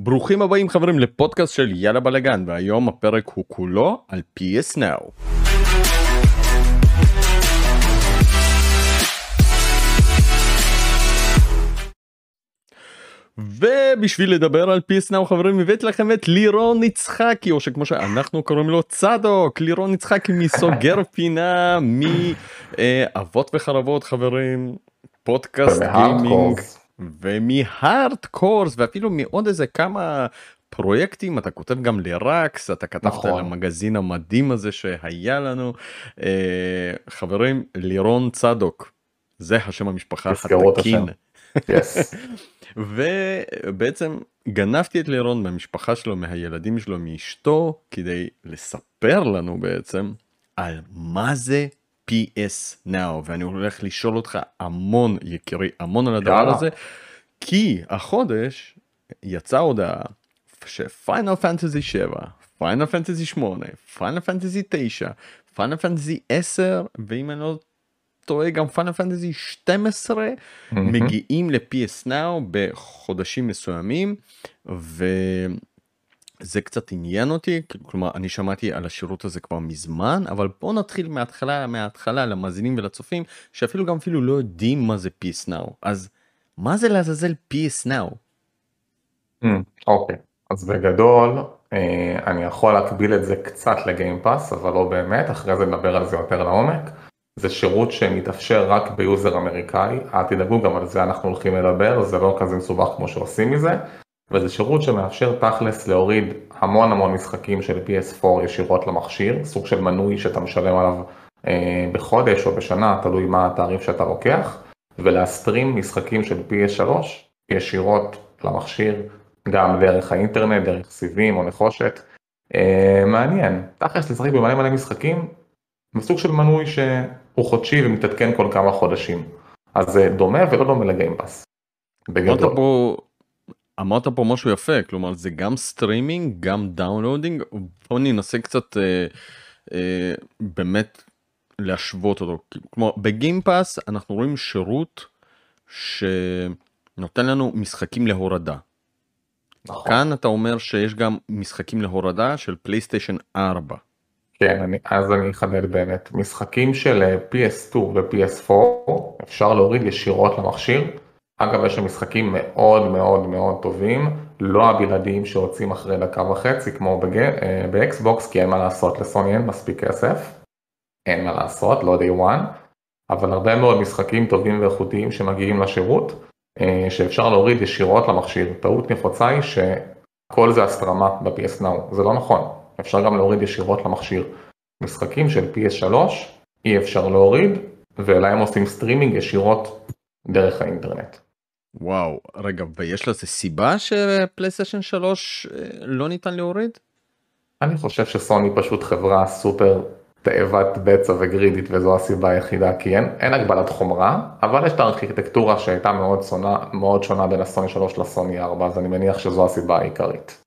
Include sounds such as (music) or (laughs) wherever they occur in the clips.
ברוכים הבאים חברים לפודקאסט של יאללה בלאגן והיום הפרק הוא כולו על PS Now. ובשביל לדבר על PS Now חברים הבאתי לכם את לירון יצחקי או שכמו שאנחנו קוראים לו צדוק. לירון יצחקי מסוגר (laughs) פינה מאבות וחרבות חברים. פודקאסט גיימינג ומהארד קורס ואפילו מעוד איזה כמה פרויקטים אתה כותב גם לרקס אתה כתבת נכון. על המגזין המדהים הזה שהיה לנו אה, חברים לירון צדוק זה השם המשפחה התקין. yes. (laughs) ובעצם גנבתי את לירון מהמשפחה שלו מהילדים שלו מאשתו כדי לספר לנו בעצם על מה זה PS Now ואני הולך לשאול אותך המון יקירי המון על הדבר הזה כי החודש יצאה הודעה ש Final Fantasy 7 Final Fantasy 8 Final Fantasy 9 Final Fantasy 10 ואם אני לא טועה גם Final Fantasy 12 מגיעים ל-PS Now בחודשים מסוימים. ו... זה קצת עניין אותי כלומר אני שמעתי על השירות הזה כבר מזמן אבל בוא נתחיל מההתחלה מההתחלה למאזינים ולצופים שאפילו גם אפילו לא יודעים מה זה PS Now אז מה זה לעזאזל PS Now. Hmm, אוקיי okay. אז בגדול אה, אני יכול להקביל את זה קצת ל Game Pass אבל לא באמת אחרי זה נדבר על זה יותר לעומק. זה שירות שמתאפשר רק ב user אמריקאי אל תדאגו גם על זה אנחנו הולכים לדבר זה לא כזה מסובך כמו שעושים מזה. וזה שירות שמאפשר תכלס להוריד המון המון משחקים של PS4 ישירות למכשיר, סוג של מנוי שאתה משלם עליו אה, בחודש או בשנה, תלוי מה התעריף שאתה לוקח, ולהסטרים משחקים של PS3 ישירות למכשיר, גם דרך האינטרנט, דרך סיבים או נחושת. אה, מעניין, תכלס לשחק במלא מלא משחקים, בסוג של מנוי שהוא חודשי ומתעדכן כל כמה חודשים. אז זה דומה ולא דומה ל Game Pass. בגדול. אמרת פה משהו יפה כלומר זה גם סטרימינג גם downloading בוא ננסה קצת אה, אה, באמת להשוות אותו כלומר ב Game Pass אנחנו רואים שירות שנותן לנו משחקים להורדה. נכון. כאן אתה אומר שיש גם משחקים להורדה של PlayStation 4. כן, אני, אז אני אחדד באמת, משחקים של אה, PS2 ו-PS4 אפשר להוריד ישירות למכשיר, אגב, יש שם משחקים מאוד מאוד מאוד טובים, לא הבלעדיים שיוצאים אחרי דקה וחצי כמו בג... אה, באקסבוקס, כי אין מה לעשות, לסוני אין מספיק כסף, אין מה לעשות, לא day one, אבל הרבה מאוד משחקים טובים ואיכותיים שמגיעים לשירות, אה, שאפשר להוריד ישירות למכשיר. טעות נפוצה היא שכל זה הסטרמה ב-PS Now, זה לא נכון, אפשר גם להוריד ישירות למכשיר. משחקים של PS3 אי אפשר להוריד, ולהם עושים סטרימינג ישירות דרך האינטרנט. וואו רגע ויש לזה סיבה שפלייסטיישן 3 אה, לא ניתן להוריד? אני חושב שסוני פשוט חברה סופר תאבת בצע וגרידית וזו הסיבה היחידה כי אין, אין הגבלת חומרה אבל יש את הארכיטקטורה שהייתה מאוד שונה, מאוד שונה בין הסוני 3 לסוני 4 אז אני מניח שזו הסיבה העיקרית.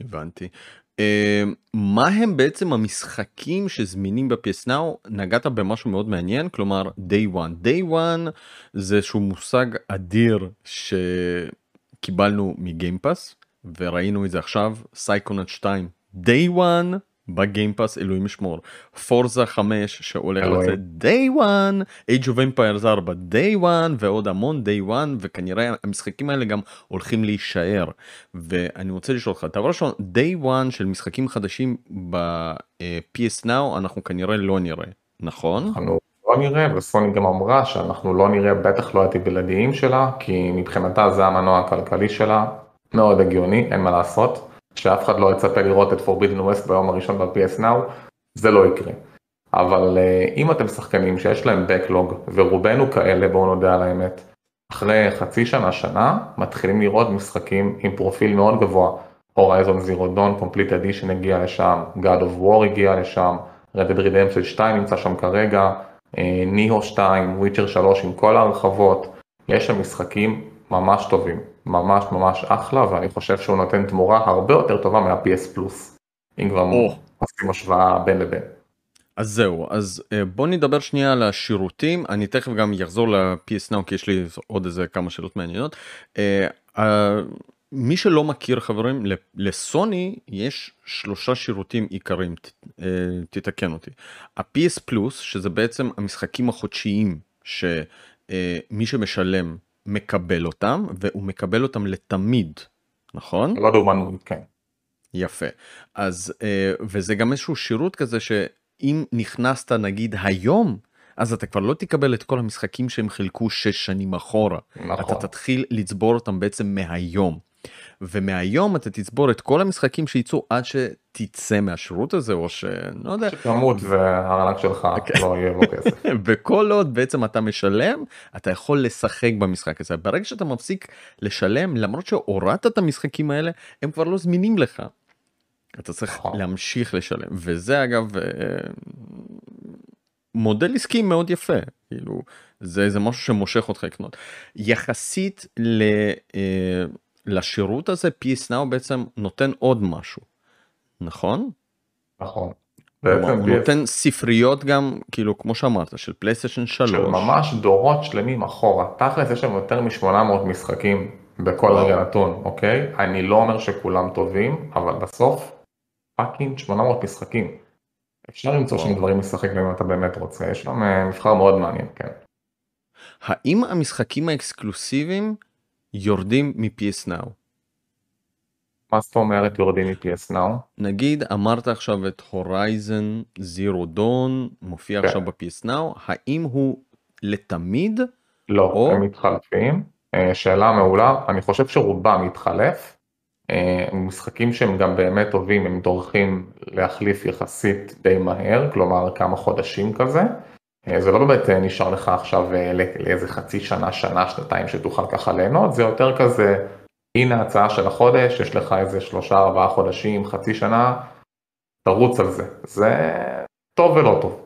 הבנתי מה הם בעצם המשחקים שזמינים ב-PS Now נגעת במשהו מאוד מעניין כלומר day one. Day one זה איזשהו מושג אדיר שקיבלנו מ-Game Pass וראינו את זה עכשיו סייקונט 2 day one ב-Game Pass אלוהים ישמור. Forza 5 שהולך לצאת day one. Age of empires 4 day one ועוד המון day one וכנראה המשחקים האלה גם הולכים להישאר. ואני רוצה לשאול אותך דבר ראשון day one של משחקים חדשים ב-PS Now אנחנו כנראה לא נראה נכון? אנחנו לא נראה וסוני גם אמרה שאנחנו לא נראה בטח לא את הבלעדיים שלה כי מבחינתה זה המנוע הכלכלי שלה. מאוד הגיוני אין מה לעשות. שאף אחד לא יצפה לראות את Forbidden West ביום הראשון ב-PS Now, זה לא יקרה. אבל uh, אם אתם שחקנים שיש להם Backlog, ורובנו כאלה, בואו נודה על האמת, אחרי חצי שנה, שנה, מתחילים לראות משחקים עם פרופיל מאוד גבוה. Horizon Zero Dawn Complete Edition הגיע לשם, God of War הגיע לשם, Red Dead Redemption 2 נמצא שם כרגע, ניהו 2, Witcher 3 עם כל ההרחבות, יש שם משחקים ממש טובים. ממש ממש אחלה ואני חושב שהוא נותן תמורה הרבה יותר טובה מה-PS פלוס. אם כבר. עושים השוואה בין לבין. אז זהו אז אה, בוא נדבר שנייה על השירותים אני תכף גם אחזור ל-PS Now כי יש לי עוד איזה כמה שאלות מעניינות. Uh, מי שלא מכיר חברים, לסוני יש שלושה שירותים עיקריים, אה, תתקן אותי. ה-PS פלוס, שזה בעצם המשחקים החודשיים שמי שמשלם מקבל אותם, והוא מקבל אותם לתמיד, נכון? לא דוגמנות, כן. יפה. אז, אה, וזה גם איזשהו שירות כזה שאם נכנסת נגיד היום, אז אתה כבר לא תקבל את כל המשחקים שהם חילקו 6 שנים אחורה. נכון. אתה תתחיל לצבור אותם בעצם מהיום. ומהיום אתה תצבור את כל המשחקים שייצאו עד שתצא מהשירות הזה או ש... לא יודע. שתמות והארנק שלך okay. אוקיי. לא יהיה בו כסף. (laughs) וכל עוד בעצם אתה משלם אתה יכול לשחק במשחק הזה ברגע שאתה מפסיק לשלם למרות שהורדת את המשחקים האלה הם כבר לא זמינים לך. אתה צריך נכון. להמשיך לשלם וזה אגב אה, מודל עסקי מאוד יפה כאילו זה זה משהו שמושך אותך לקנות יחסית ל, אה, לשירות הזה PS Now בעצם נותן עוד משהו נכון? נכון. הוא נותן ספריות גם כאילו כמו שאמרת של פלייסטיישן 3. של ממש דורות שלמים אחורה תכלס יש שם יותר מ-800 משחקים בכל רגע נתון אוקיי אני לא אומר שכולם טובים אבל בסוף fucking 800 משחקים. אפשר למצוא שם דברים לשחק אם אתה באמת רוצה, יש שם אה, מבחר מאוד מעניין, כן. האם המשחקים האקסקלוסיביים יורדים מ-PS Now? מה זאת אומרת יורדים מ-PS Now? נגיד אמרת עכשיו את הורייזן זירו דון מופיע כן. עכשיו ב-PS Now, האם הוא לתמיד? לא, או... הם מתחלפים. אה, שאלה מעולה, אני חושב שרובם מתחלף. אה, משחקים שהם גם באמת טובים, הם דורכים להחליף יחסית די מהר, כלומר כמה חודשים כזה. אה, זה לא באמת אה, נשאר לך עכשיו לאיזה חצי שנה, שנה, שנתיים שתוכל ככה ליהנות, זה יותר כזה, הנה הצעה של החודש, יש לך איזה שלושה, ארבעה חודשים, חצי שנה, תרוץ על זה. זה טוב ולא טוב.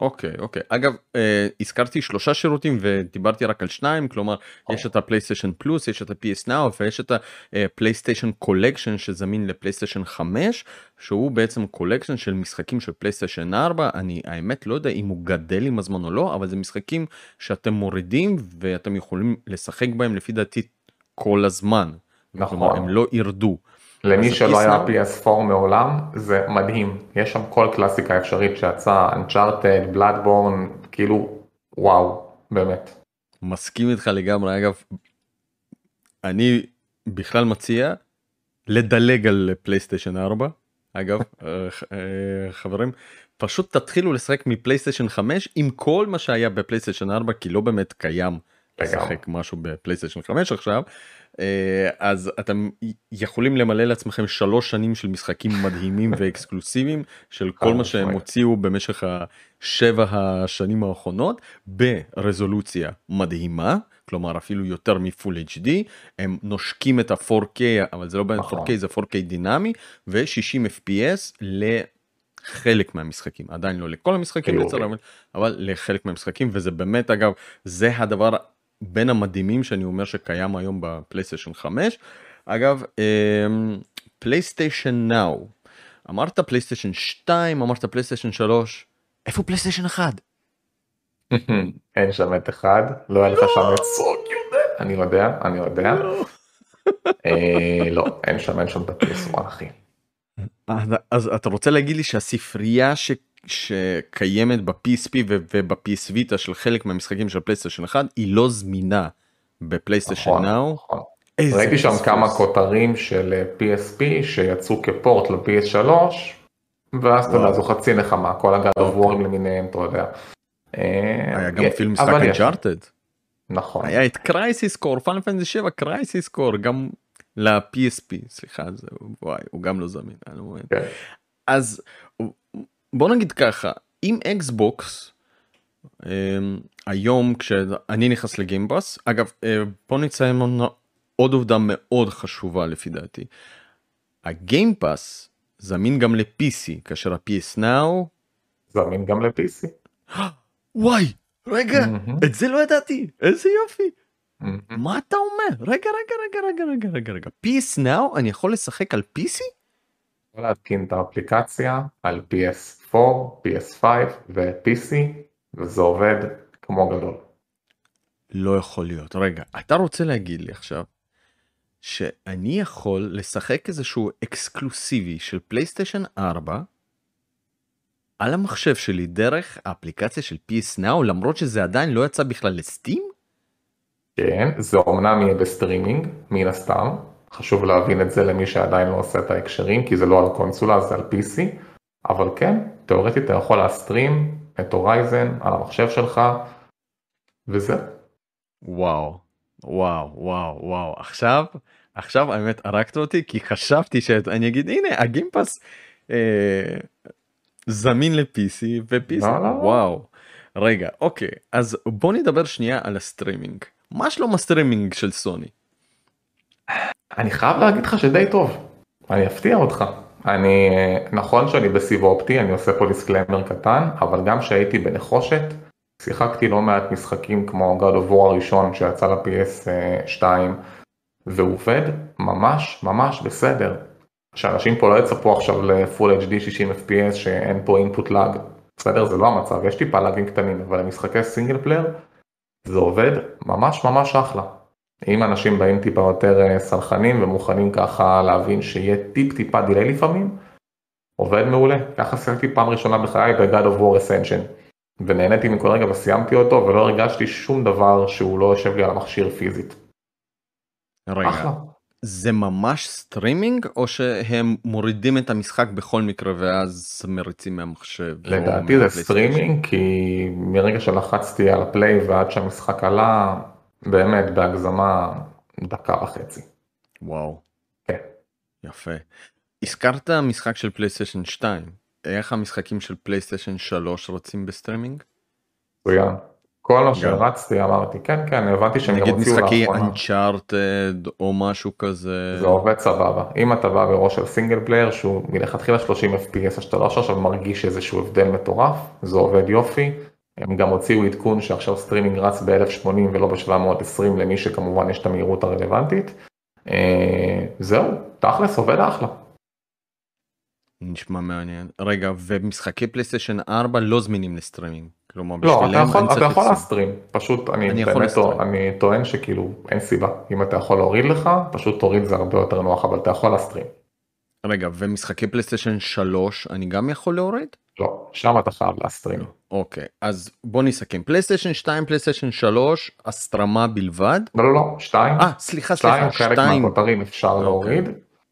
אוקיי אוקיי אגב אה, הזכרתי שלושה שירותים ודיברתי רק על שניים כלומר oh. יש את הפלייסטיישן פלוס יש את ה-PS Now ויש את הפלייסטיישן Collection שזמין לפלייסטיישן 5 שהוא בעצם collection של משחקים של פלייסטיישן 4 אני האמת לא יודע אם הוא גדל עם הזמן או לא אבל זה משחקים שאתם מורידים ואתם יכולים לשחק בהם לפי דעתי כל הזמן. נכון. כלומר, הם לא ירדו. למי שלא היה PS4 מעולם, זה מדהים. יש שם כל קלאסיקה אפשרית שיצאה, Uncharted, Bloodborne, כאילו, וואו, באמת. מסכים איתך לגמרי, אגב, אני בכלל מציע לדלג על פלייסטיישן 4, אגב, (laughs) אה, אה, חברים, פשוט תתחילו לשחק מפלייסטיישן 5 עם כל מה שהיה בפלייסטיישן 4, כי לא באמת קיים לשחק משהו בפלייסטיישן 5 עכשיו. אה, אז אתם יכולים למלא לעצמכם שלוש שנים של משחקים מדהימים (laughs) ואקסקלוסיביים של כל מה שהם הוציאו במשך השבע השנים האחרונות ברזולוציה מדהימה כלומר אפילו יותר מ-Full HD הם נושקים את ה-4K אבל זה לא 4K נכון. זה 4K דינמי ו-60 FPS לחלק מהמשחקים. עדיין לא לכל המשחקים לצער, אבל לחלק מהמשחקים וזה באמת אגב זה הדבר בין המדהימים שאני אומר שקיים היום בפלייסטיישן 5. אגב, פלייסטיישן Now, אמרת פלייסטיישן 2, אמרת פלייסטיישן 3, איפה פלייסטיישן 1? (laughs) אין שם את אחד, לא היה לך שם את סוק, אני יודע, אני יודע. לא. אה, לא, אין שם, אין שם את הפלייסטיישן אחי. אז אתה רוצה להגיד לי שהספרייה ש... שקיימת ב-PSP וב-PS Vita של חלק מהמשחקים של פלייסטיישן 1 היא לא זמינה בפלייסטיישן נכון, Now. נכון. ראיתי שם כמה כותרים של PSP אה, שיצאו כ port ל-PS3 ואז אתה יודע זו חצי נחמה כל ה God of War ים למיניהם אתה יודע. אה, היה גם אפילו משחק Uncharted. נכון. היה את Crisis Core Final Fantasy 7 Crisis Core גם ל-PSP סליחה זה וואי הוא גם לא זמין. כן. אז בוא נגיד ככה אם אקסבוקס אמ, היום כשאני נכנס ל-Game Pass אגב אה, בוא נציין עוד עובדה מאוד חשובה לפי דעתי. הגיימפאס זמין גם ל-PC כאשר ה-PS Now זמין גם ל-PC. (gasps) וואי רגע mm-hmm. את זה לא ידעתי איזה יופי. מה אתה אומר רגע רגע רגע רגע רגע רגע רגע PS Now אני יכול לשחק על PC? יכול להתקין את האפליקציה על PS4, PS5 ו-PC וזה עובד כמו גדול. לא יכול להיות. רגע, אתה רוצה להגיד לי עכשיו שאני יכול לשחק איזשהו exclusive של פלייסטיישן 4 על המחשב שלי דרך האפליקציה של PS Now למרות שזה עדיין לא יצא בכלל ל-Steam? כן, זה אומנם יהיה בסטרימינג, מן הסתם, חשוב להבין את זה למי שעדיין לא עושה את ההקשרים, כי זה לא על קונסולה, זה על PC, אבל כן, תאורטית אתה יכול להסטרים את Horizon על המחשב שלך, וזה. וואו, וואו, וואו, וואו, עכשיו, עכשיו האמת הרגת אותי, כי חשבתי שאני אגיד, הנה, ה-Game Pass אה, זמין ל-PC ו-PC, לא, לא. וואו. רגע, אוקיי, אז בוא נדבר שנייה על הסטרימינג. מה שלום הסטרימינג של סוני? אני חייב להגיד לך שדי טוב, אני אפתיע אותך. אני, נכון שאני בסיב אופטי, אני עושה פה disclaimer קטן, אבל גם כשהייתי בנחושת, שיחקתי לא מעט משחקים כמו God of War הראשון שיצא ל-PS2, והוא עובד ממש ממש בסדר. שאנשים פה לא יצפו עכשיו ל-Full HD 60 FPS שאין פה input lag, בסדר? זה לא המצב, יש טיפה לאגים קטנים, אבל למשחקי single player זה עובד ממש ממש אחלה. אם אנשים באים טיפה יותר אה, סלחנים ומוכנים ככה להבין שיהיה טיפ טיפה delay לפעמים, עובד מעולה. ככה שיחקתי פעם ראשונה בחיי ב-God of War Ascension. ונהניתי מכל רגע וסיימתי אותו ולא הרגשתי שום דבר שהוא לא יושב לי על המכשיר פיזית. רגע, אחלה. זה ממש סטרימינג או שהם מורידים את המשחק בכל מקרה ואז מריצים מהמחשב? לדעתי זה? סטרימינג כי מרגע שלחצתי על ה-play ועד שהמשחק עלה, באמת בהגזמה דקה וחצי. וואו, כן. יפה. הזכרת משחק של פלייסטיישן 2, איך המשחקים של פלייסטיישן 3 רצים בסטרימינג? מצוין. כל מה שרצתי אמרתי כן כן הבנתי שהם גם נגיד הוציאו משחקי לאחרונה. Uncharted או משהו כזה. זה עובד סבבה. אם אתה בא בראש של single player שהוא מלכתחילה 30 FPS, שאתה לא עכשיו מרגיש איזשהו הבדל מטורף, זה עובד יופי. הם גם הוציאו עדכון שעכשיו סטרימינג רץ ב-1080 ולא ב-720 למי שכמובן יש את המהירות הרלוונטית. אה, זהו, תכלס עובד אחלה. נשמע מעניין. רגע, ומשחקי פלייסטיישן 4 לא זמינים לסטרימינג. כלומר, לא, אתה יכול, אתה יכול. ל-stream, פשוט אני, אני באמת ל-stream. אני טוען שכאילו אין סיבה. אם אתה יכול להוריד לך, פשוט תוריד זה הרבה יותר נוח, אבל אתה יכול ל-stream. רגע, ומשחקי פלייסטיישן 3 אני גם יכול להוריד? לא, שם אתה חייב ל-stream. אוקיי, אז בוא נסכם. פלייסטיישן 2, פלייסטיישן 3, הסטרמה בלבד? לא, לא, לא, שתיים. אה, סליחה, סליחה, חלק 2. מהכותרים אפשר אוקיי. להוריד.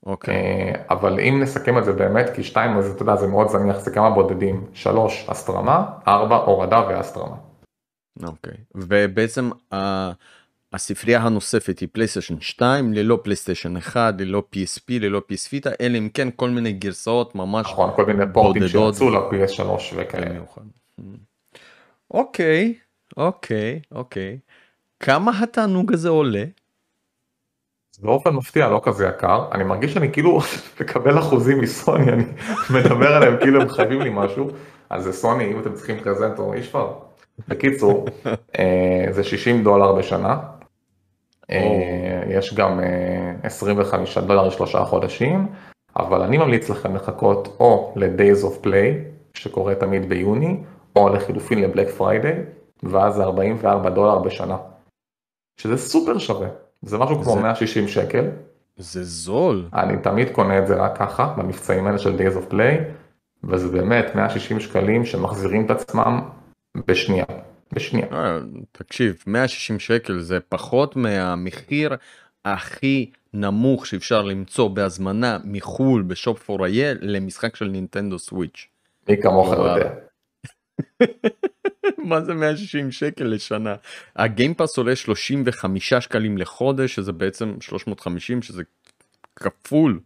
אוקיי, אה, אבל אם נסכם את זה באמת, כי שתיים, אז אתה יודע, זה מאוד זניח, זה כמה בודדים. שלוש, הסטרמה, ארבע, הורדה והסטרמה. אוקיי. ובעצם ה- הספרייה הנוספת היא פלייסטיישן 2 ללא פלייסטיישן 1 ללא PSP ללא PS Vita אלא אם כן כל מיני גרסאות ממש נכון, כל מיני פורטים. שיצאו ל-PS3 וכאלה. אוקיי, אוקיי, אוקיי. כמה התענוג הזה עולה? באופן מפתיע לא כזה יקר, אני מרגיש שאני כאילו (laughs) מקבל אחוזים מסוני, אני (laughs) מדבר עליהם כאילו הם חייבים לי משהו, אז זה סוני, אם אתם צריכים פרזנטור, אני כבר. בקיצור, אה, זה 60 דולר בשנה, אה, יש גם אה, 25 דולר לשלושה חודשים, אבל אני ממליץ לכם לחכות או ל-Days of Play, שקורה תמיד ביוני, או לחילופין ל-Black Friday, ואז זה 44 דולר בשנה, שזה סופר שווה, זה משהו כמו זה- 160 שקל. זה זול. אני תמיד קונה את זה רק ככה, במבצעים האלה של Days of Play, וזה באמת 160 שקלים שמחזירים את עצמם בשנייה, בשנייה. אה, תקשיב 160 שקל זה פחות מהמחיר הכי נמוך שאפשר למצוא בהזמנה מחול בשופ פור אייל למשחק של נינטנדו סוויץ'. מי כמוך. יודע. (laughs) מה זה 160 שקל לשנה? הגיימפאס עולה 35 שקלים לחודש שזה בעצם 350 שזה כפול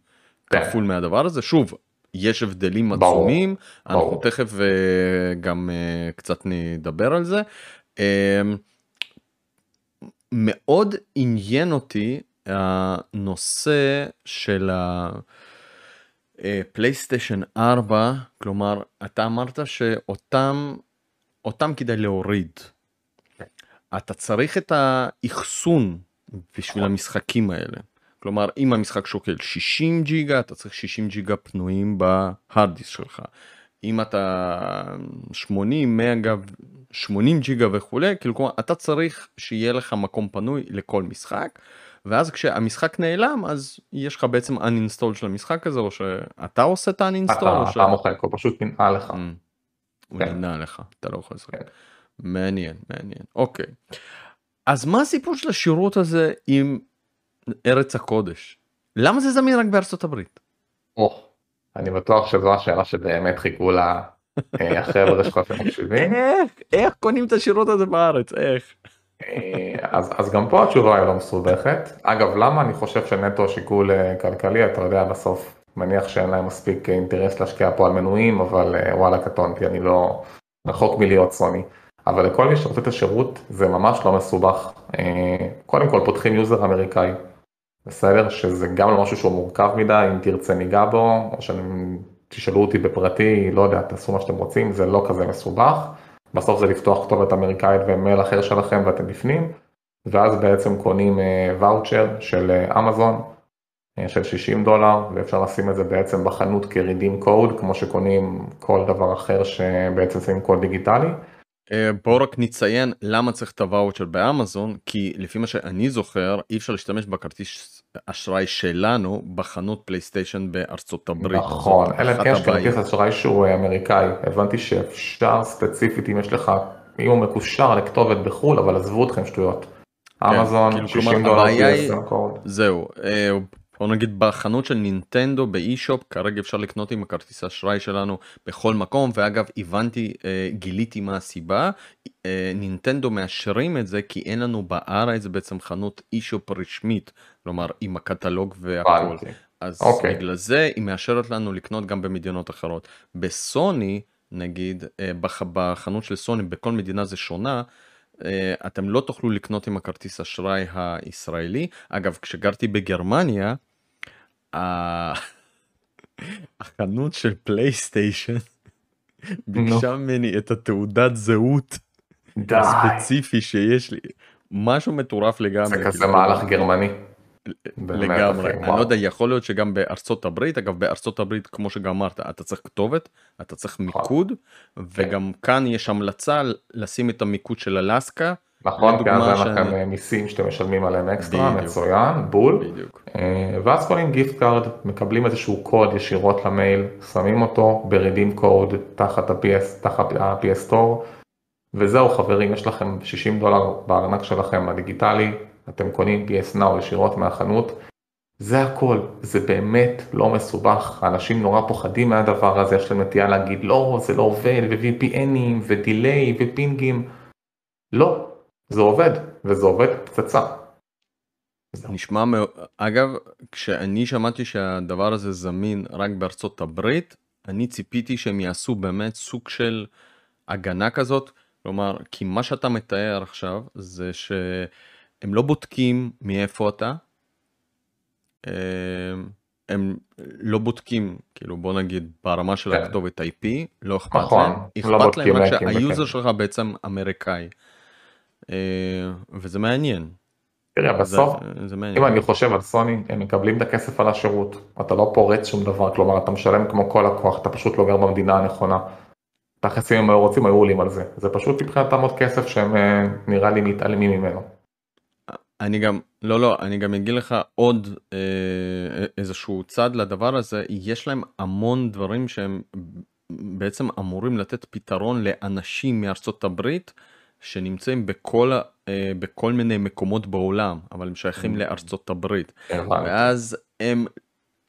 כן. כפול מהדבר הזה שוב יש הבדלים עצומים אנחנו ברור. תכף אה, גם אה, קצת נדבר על זה. אה, מאוד עניין אותי הנושא של הפלייסטיישן 4 כלומר אתה אמרת שאותם אותם כדאי להוריד. אתה צריך את האחסון בשביל המשחקים האלה. כלומר אם המשחק שוקל 60 ג'יגה אתה צריך 60 ג'יגה פנויים בהארד דיסק שלך. אם אתה 80 מגה 80 ג'יגה וכולי כאילו כלומר אתה צריך שיהיה לך מקום פנוי לכל משחק ואז כשהמשחק נעלם אז יש לך בעצם uninstall של המשחק הזה או שאתה עושה את ה-uninstall אתה, או אתה ש... מוחק, הוא פשוט ננעל לך. Mm, הוא כן. נמנע לך, אתה לא יכול לשחק. כן. מעניין, מעניין, אוקיי. אז מה הסיפור של השירות הזה עם ארץ הקודש? למה זה זמין רק בארצות הברית? או, אני בטוח שזו השאלה שבאמת חיכו לה אה, החבר'ה שלך שמקשיבים. איך? איך קונים את השירות הזה בארץ? איך? אה, אז, אז גם פה התשובה היא לא מסובכת. אגב, למה אני חושב שנטו שיקול אה, כלכלי, אתה יודע, בסוף מניח שאין להם מספיק אה, אינטרס להשקיע פה על מנויים, אבל אה, וואלה קטונתי, אני לא רחוק מלהיות סוני. אבל לכל מי שרוצה את השירות זה ממש לא מסובך. אה, קודם כל פותחים user אמריקאי, בסדר? שזה גם לא משהו שהוא מורכב מדי, אם תרצה ניגע בו, או שתשאלו אותי בפרטי, לא יודע, תעשו מה שאתם רוצים, זה לא כזה מסובך. בסוף זה לפתוח כתובת אמריקאית ומייל אחר שלכם ואתם בפנים, ואז בעצם קונים ואוצ'ר של אמזון של 60 דולר, ואפשר לשים את זה בעצם בחנות כרידים קוד, כמו שקונים כל דבר אחר שבעצם שמים קוד דיגיטלי. אה, בואו רק נציין למה צריך את הוואוצ'ר באמזון כי לפי מה שאני זוכר אי אפשר להשתמש בכרטיס אשראי שלנו בחנות פלייסטיישן בארצות הברית. נכון, אלא אם כן יש. כרטיס אשראי שהוא אה, אמריקאי, הבנתי שאפשר ספציפית אם יש לך, אם הוא מקושר לכתובת בחו"ל, אבל עזבו אתכם שטויות. אמזון, כאילו, 60 כלומר, דולר. זהו, אה, בוא נגיד בחנות של נינטנדו באי-שופ כרגע אפשר לקנות עם הכרטיס האשראי שלנו בכל מקום ואגב הבנתי אה, גיליתי מה הסיבה אה, נינטנדו מאשרים את זה כי אין לנו בארץ בעצם חנות אי-שופ רשמית כלומר עם הקטלוג והכל. אז אוקיי. בגלל זה היא מאשרת לנו לקנות גם במדינות אחרות בסוני נגיד אה, בח- בחנות של סוני בכל מדינה זה שונה. אה, אתם לא תוכלו לקנות עם הכרטיס אשראי הישראלי. אגב, כשגרתי בגרמניה, החנות של פלייסטיישן ביקשה ממני את התעודת זהות הספציפי שיש לי. משהו מטורף לגמרי. זה כזה כאילו, מהלך גרמני. לגמרי, אני. לא יודע, יכול להיות שגם בארצות הברית, אגב בארצות הברית כמו שגם אמרת, אתה צריך כתובת, אתה צריך. מיקוד, וגם כאן יש המלצה לשים את המיקוד של אלסקה, נכון, כי אז אין שאני- לכם מיסים שאתם משלמים עליהם אקסטרה, בדיוק. מצוין, בול. בדיוק. אה, ואז קונים gift card, מקבלים איזשהו קוד ישירות למייל, שמים אותו ב-redeem code תחת ה-PS Store, וזהו חברים, יש לכם 60 דולר בארנק שלכם הדיגיטלי, אתם קונים PS Now ישירות מהחנות, זה הכל, זה באמת לא מסובך, האנשים נורא פוחדים מהדבר הזה, יש להם נטייה להגיד לא, זה לא עובד, ו-VPNים, ודיליי, ופינגים, לא, זה עובד, וזה עובד פצצה. נשמע מאוד, אגב, כשאני שמעתי שהדבר הזה זמין רק בארצות הברית, אני ציפיתי שהם יעשו באמת סוג של הגנה כזאת, כלומר, כי מה שאתה מתאר עכשיו זה שהם לא בודקים מאיפה אתה, אה, הם לא בודקים, כאילו בוא נגיד ברמה של כן. הכתובת IP, לא אכפת נכון, להם, לא אכפת להם בודקים רק שהיוזר. שלך בעצם אמריקאי, וזה מעניין, תראה, זה, בסוף, זה מעניין. אם אני חושב על סוני, הם מקבלים את הכסף על השירות, אתה לא פורץ שום דבר, כלומר אתה משלם כמו כל לקוח, אתה פשוט לא גר במדינה הנכונה. תכלס אם הם היו רוצים היו עולים על זה, זה פשוט מבחינתם עוד כסף שהם אה, נראה לי מתעלמים ממנו. אני גם לא לא אני גם אגיד לך עוד אה, איזשהו צד לדבר הזה יש להם המון דברים שהם בעצם אמורים לתת פתרון לאנשים מארצות הברית שנמצאים בכל אה, בכל מיני מקומות בעולם אבל הם שייכים Mm. לארצות הברית. ואז הם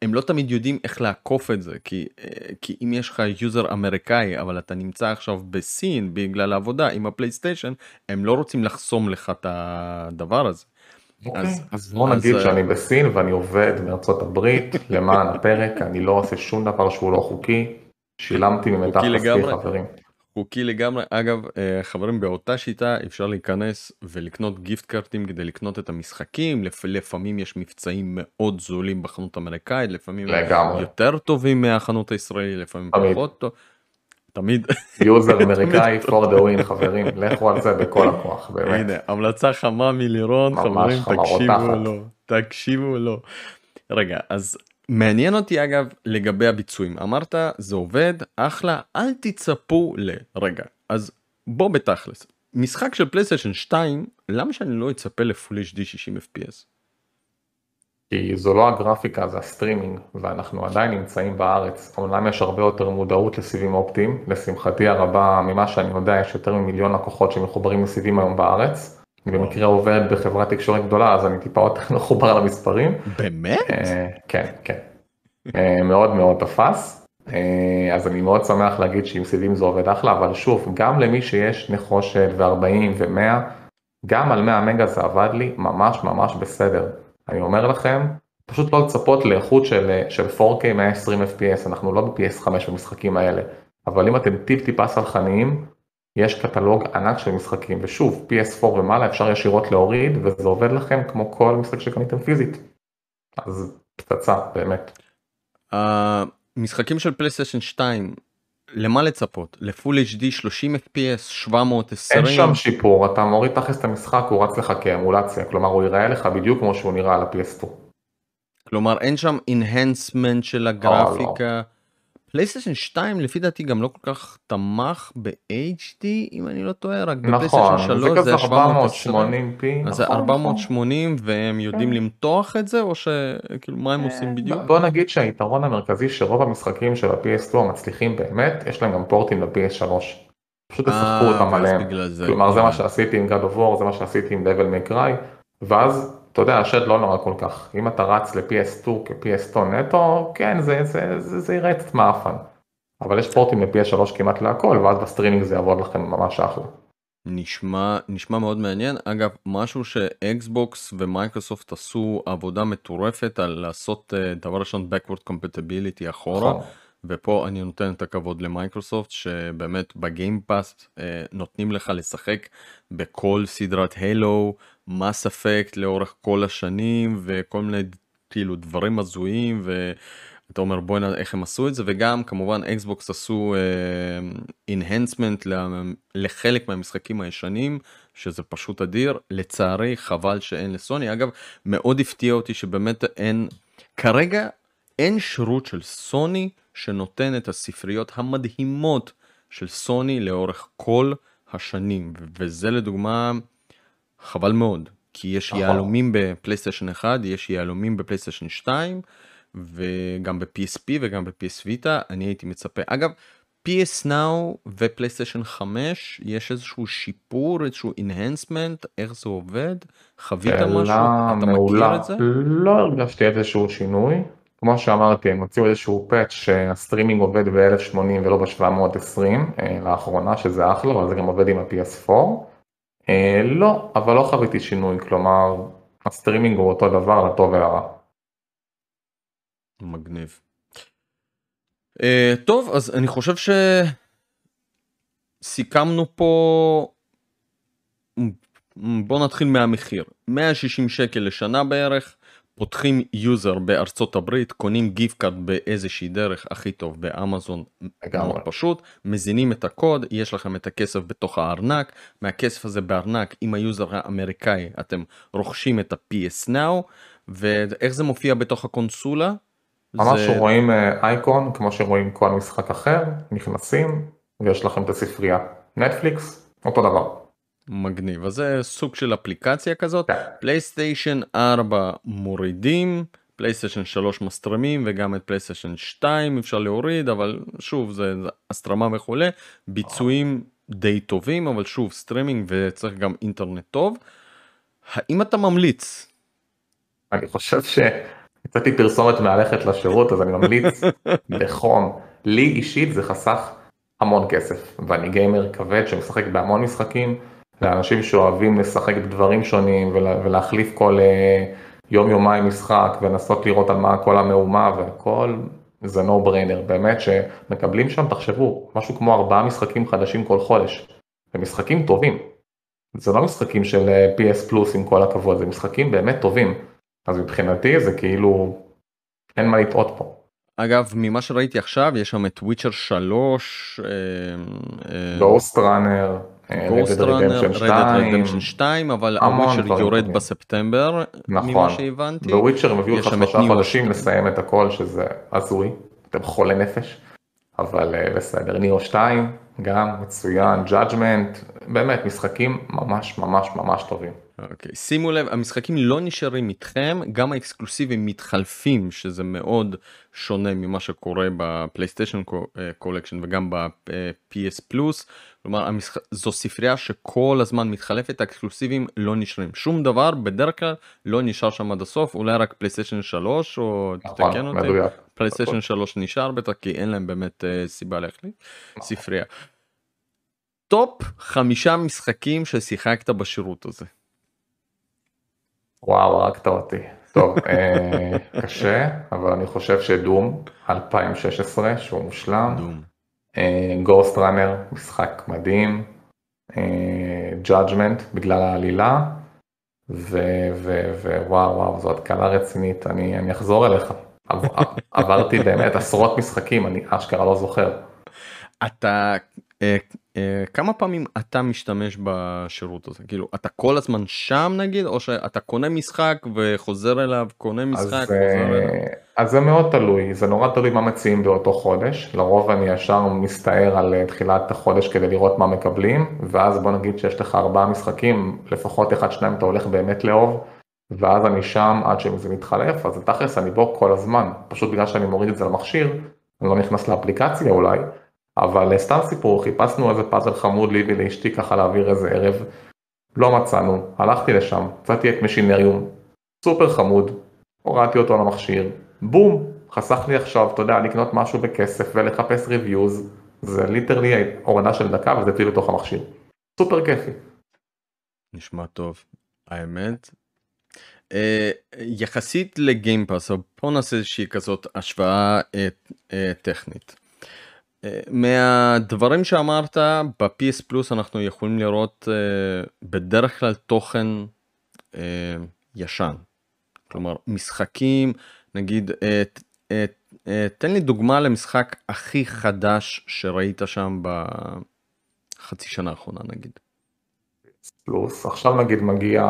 הם לא תמיד יודעים איך לעקוף את זה כי אה, כי אם יש לך user אמריקאי אבל אתה נמצא עכשיו בסין בגלל העבודה עם הפלייסטיישן הם לא רוצים לחסום לך את הדבר הזה. אוקיי, אז- אז בוא אז, נגיד אה, שאני בסין ואני עובד מארצות הברית (laughs) למען הפרוטוקול, אני לא עושה שום דבר שהוא לא חוקי, שילמתי ממיטב כספי החוקי. חברים. חוקי לגמרי אגב אה, חברים באותה שיטה אפשר להיכנס ולקנות gift card-ים כדי לקנות את המשחקים לפ... לפעמים יש מבצעים מאוד זולים בחנות אמריקאית לפעמים לגמרי. יותר טובים מהחנות הישראלית לפעמים תמיד. פחות טוב. תמיד (laughs) user אמריקאי for the win חברים, לכו על זה בכל הכוח, באמת. הנה המלצה חמה מלירון חברים תקשיבו לו. תקשיבו לו. רגע אז מעניין אותי אגב לגבי הביצועים אמרת זה עובד אחלה אל תצפו ל... רגע אז בוא בתכלס משחק של פלייסטיישן 2 למה שאני לא אצפה ל-full HD 60 fps כי זו לא הגרפיקה, זה הסטרימינג, ואנחנו עדיין נמצאים בארץ. אומנם יש הרבה יותר מודעות לסיבים אופטיים, לשמחתי הרבה, ממה שאני יודע, יש יותר ממיליון לקוחות שמחוברים לסיבים היום בארץ. במקרה עובד בחברת תקשורת גדולה, אז אני טיפה יותר (laughs) מחובר למספרים. באמת? אה, כן, כן. אה, מאוד מאוד תפס. אה, אז אני מאוד שמח להגיד שעם סיבים זה עובד אחלה, אבל שוב, גם למי שיש נחושת ו-40 ו-100, גם על 100 מגה זה עבד לי ממש ממש בסדר. אני אומר לכם, פשוט לא לצפות לאיכות של, של 4K 120 FPS, אנחנו לא ב-PS5 במשחקים האלה, אבל אם אתם טיפ טיפה סלחניים, יש קטלוג ענק של משחקים, ושוב, PS4 ומעלה אפשר ישירות להוריד, וזה עובד לכם כמו כל משחק שקניתם פיזית. אז פצצה, באמת. המשחקים של פלייסטיישן 2 למה לצפות? לפול HD 30 FPS 720? אין שם שיפור, אתה מוריד תכלס את המשחק, הוא רץ לך כאמולציה, כלומר הוא ייראה לך בדיוק כמו שהוא נראה על ה-PS2. כלומר אין שם enhancement של הגרפיקה. לא, לא. פלייסטיישן 2 לפי דעתי גם לא כל כך תמך ב-HD אם אני לא טועה רק נכון, בפלייסטיישן 3 זה 480 p אז זה 480 נכון. והם יודעים כן. למתוח את זה או שכאילו מה הם אה, עושים בדיוק? בוא נגיד שהיתרון המרכזי שרוב המשחקים של ה-PS2 המצליחים באמת יש להם גם port-ים ל-PS3. פשוט תשחקו אותם עליהם. כלומר זה מה שעשיתי עם God of War זה מה שעשיתי עם Devil May Cry ואז אתה יודע, השד לא נורא כל כך. אם אתה רץ ל-PS2 כ-PS2 נטו, כן, זה, זה, זה, זה יראה קצת מאפן. אבל יש port-ים ל-PS3 כמעט להכל, ואז בסטרימינג זה יעבוד לכם ממש אחלה. נשמע, נשמע מאוד מעניין. אגב, משהו שאקסבוקס ומייקרוסופט עשו עבודה מטורפת על לעשות uh, דבר ראשון backward compatibility אחורה. נכון. ופה אני נותן את הכבוד למייקרוסופט שבאמת ב-Game Pass אה, נותנים לך לשחק בכל סדרת Halo, Mass Effect לאורך כל השנים וכל מיני כאילו דברים הזויים ואתה אומר בואנ'ה איך הם עשו את זה? וגם כמובן אקסבוקס עשו enhancement uh, לחלק מהמשחקים הישנים שזה פשוט אדיר. לצערי חבל שאין לסוני. אגב מאוד הפתיע אותי שבאמת אין כרגע אין שירות של סוני שנותן את הספריות המדהימות של סוני לאורך כל השנים. וזה לדוגמה חבל מאוד כי יש נכון. יהלומים בפלייסטיישן 1 יש יהלומים בפלייסטיישן 2 וגם ב-PSP וגם ב-PS Vita אני הייתי מצפה אגב PS Now ופלייסטיישן 5 יש איזשהו שיפור איזשהו enhancement איך זה עובד חווית משהו אתה מכיר את זה? לא הרגשתי איזשהו שינוי כמו שאמרתי, הם הוציאו איזשהו patch שהסטרימינג עובד ב-1080 ולא ב-720 אה, לאחרונה, שזה אחלה, אבל זה גם עובד עם ה-PS4. אה, לא, אבל לא חוויתי שינוי, כלומר, הסטרימינג הוא אותו דבר, לטוב ולרע. מגניב. Uh, טוב, אז אני חושב שסיכמנו פה, בוא נתחיל מהמחיר, 160 שקל לשנה בערך. פותחים user בארצות הברית, קונים gift card באיזושהי דרך הכי טוב באמזון, מאוד פשוט, מזינים את הקוד, יש לכם את הכסף בתוך הארנק, מהכסף הזה בארנק עם ה user האמריקאי אתם רוכשים את ה-PS Now, ואיך זה מופיע בתוך הקונסולה? ממש זה... רואים אייקון כמו שרואים כל משחק אחר, נכנסים ויש לכם את הספרייה, נטפליקס, אותו דבר. מגניב אז זה סוג של אפליקציה כזאת פלייסטיישן 4 מורידים פלייסטיישן 3 מסטרימים וגם את פלייסטיישן 2 אפשר להוריד אבל שוב זה, זה הסטרמה וכולי ביצועים די טובים אבל שוב סטרימינג וצריך גם אינטרנט טוב. האם אתה ממליץ? אני חושב שיצאתי פרסומת מהלכת לשירות אז אני ממליץ (laughs) בחום לי אישית זה חסך המון כסף ואני גיימר כבד שמשחק בהמון משחקים. לאנשים שאוהבים לשחק בדברים שונים ולה, ולהחליף כל uh, יום יומיים משחק ולנסות לראות על מה כל המהומה והכל, זה no brainer, באמת שמקבלים שם, תחשבו, משהו כמו ארבעה משחקים חדשים כל חודש, ומשחקים טובים. זה לא משחקים של אה, PS פלוס עם כל הכבוד, זה משחקים באמת טובים. אז מבחינתי זה כאילו, אין מה לטעות פה. אגב, ממה שראיתי עכשיו, יש שם את וויצ'ר 3, גוסט ראנר. גוסט ראנר, רדד 2, אבל הוויצ'ר יורד בספטמבר, נכון, ממה שהבנתי. בוויצ'ר הם הביאו לך שלושה חודשים לסיים את הכל, שזה הזוי, אתם חולי נפש, אבל אה, בסדר, ניאו 2, גם מצוין, Judgment, באמת משחקים ממש ממש ממש טובים. אוקיי, שימו לב, המשחקים לא נשארים איתכם, גם האקסקלוסיבים מתחלפים, שזה מאוד שונה ממה שקורה בפלייסטיישן קולקשן וגם ב-PS פלוס. כלומר, המשח... זו ספרייה שכל הזמן מתחלפת, האקסקלוסיבים לא נשארים. שום דבר בדרך כלל לא נשאר שם עד הסוף, אולי רק פלייסטיישן 3, או נכון, תתקן אותי. פלייסטיישן 3 נשאר בטח, כי אין להם באמת אה, סיבה להחליט. ספרייה. top חמישה משחקים ששיחקת בשירות הזה. וואו, הרגת אותי. טוב, אה, קשה, אבל אני חושב ש Doom 2016, שהוא מושלם. Doom. Ghostrunner, משחק מדהים. Judgment, בגלל העלילה. ווואו וואו, זו התקלה רצינית, אני, אני אחזור אליך. עב- עברתי באמת עשרות משחקים, אני אשכרה לא זוכר. אתה אה, אה, כמה פעמים אתה משתמש בשירות הזה? כאילו אתה כל הזמן שם נגיד או שאתה קונה משחק וחוזר אליו קונה משחק אז, חוזר אליו. אה, אז זה מאוד תלוי, זה נורא תלוי מה מציעים באותו חודש, לרוב אני ישר מסתער על אה, תחילת החודש כדי לראות מה מקבלים, ואז בוא נגיד שיש לך ארבעה משחקים, לפחות אחד שניים אתה הולך באמת לאהוב, ואז אני שם עד שזה מתחלף, אז תכלס אני בו כל הזמן, פשוט בגלל שאני מוריד את זה למכשיר, אני לא נכנס לאפליקציה אולי, אבל אה, סתם סיפור, חיפשנו איזה פאזל חמוד לי ולאשתי ככה להעביר איזה ערב, לא מצאנו, הלכתי לשם, מצאתי את Machinarium, סופר חמוד, הורדתי אותו למכשיר, בום, חסך לי עכשיו, אתה יודע, לקנות משהו בכסף ולחפש reviews, זה literally הורדה של דקה וזה טיל לתוך המכשיר. סופר כיפי. נשמע טוב האמת. אה, יחסית לגיימפאס בוא נעשה איזושהי כזאת השוואה אה, אה, טכנית. אה, מהדברים שאמרת ב-PS פלוס אנחנו יכולים לראות אה, בדרך כלל תוכן אה, ישן. כלומר משחקים נגיד תן לי דוגמה למשחק הכי חדש שראית שם בחצי שנה האחרונה נגיד. פלוס, עכשיו נגיד מגיע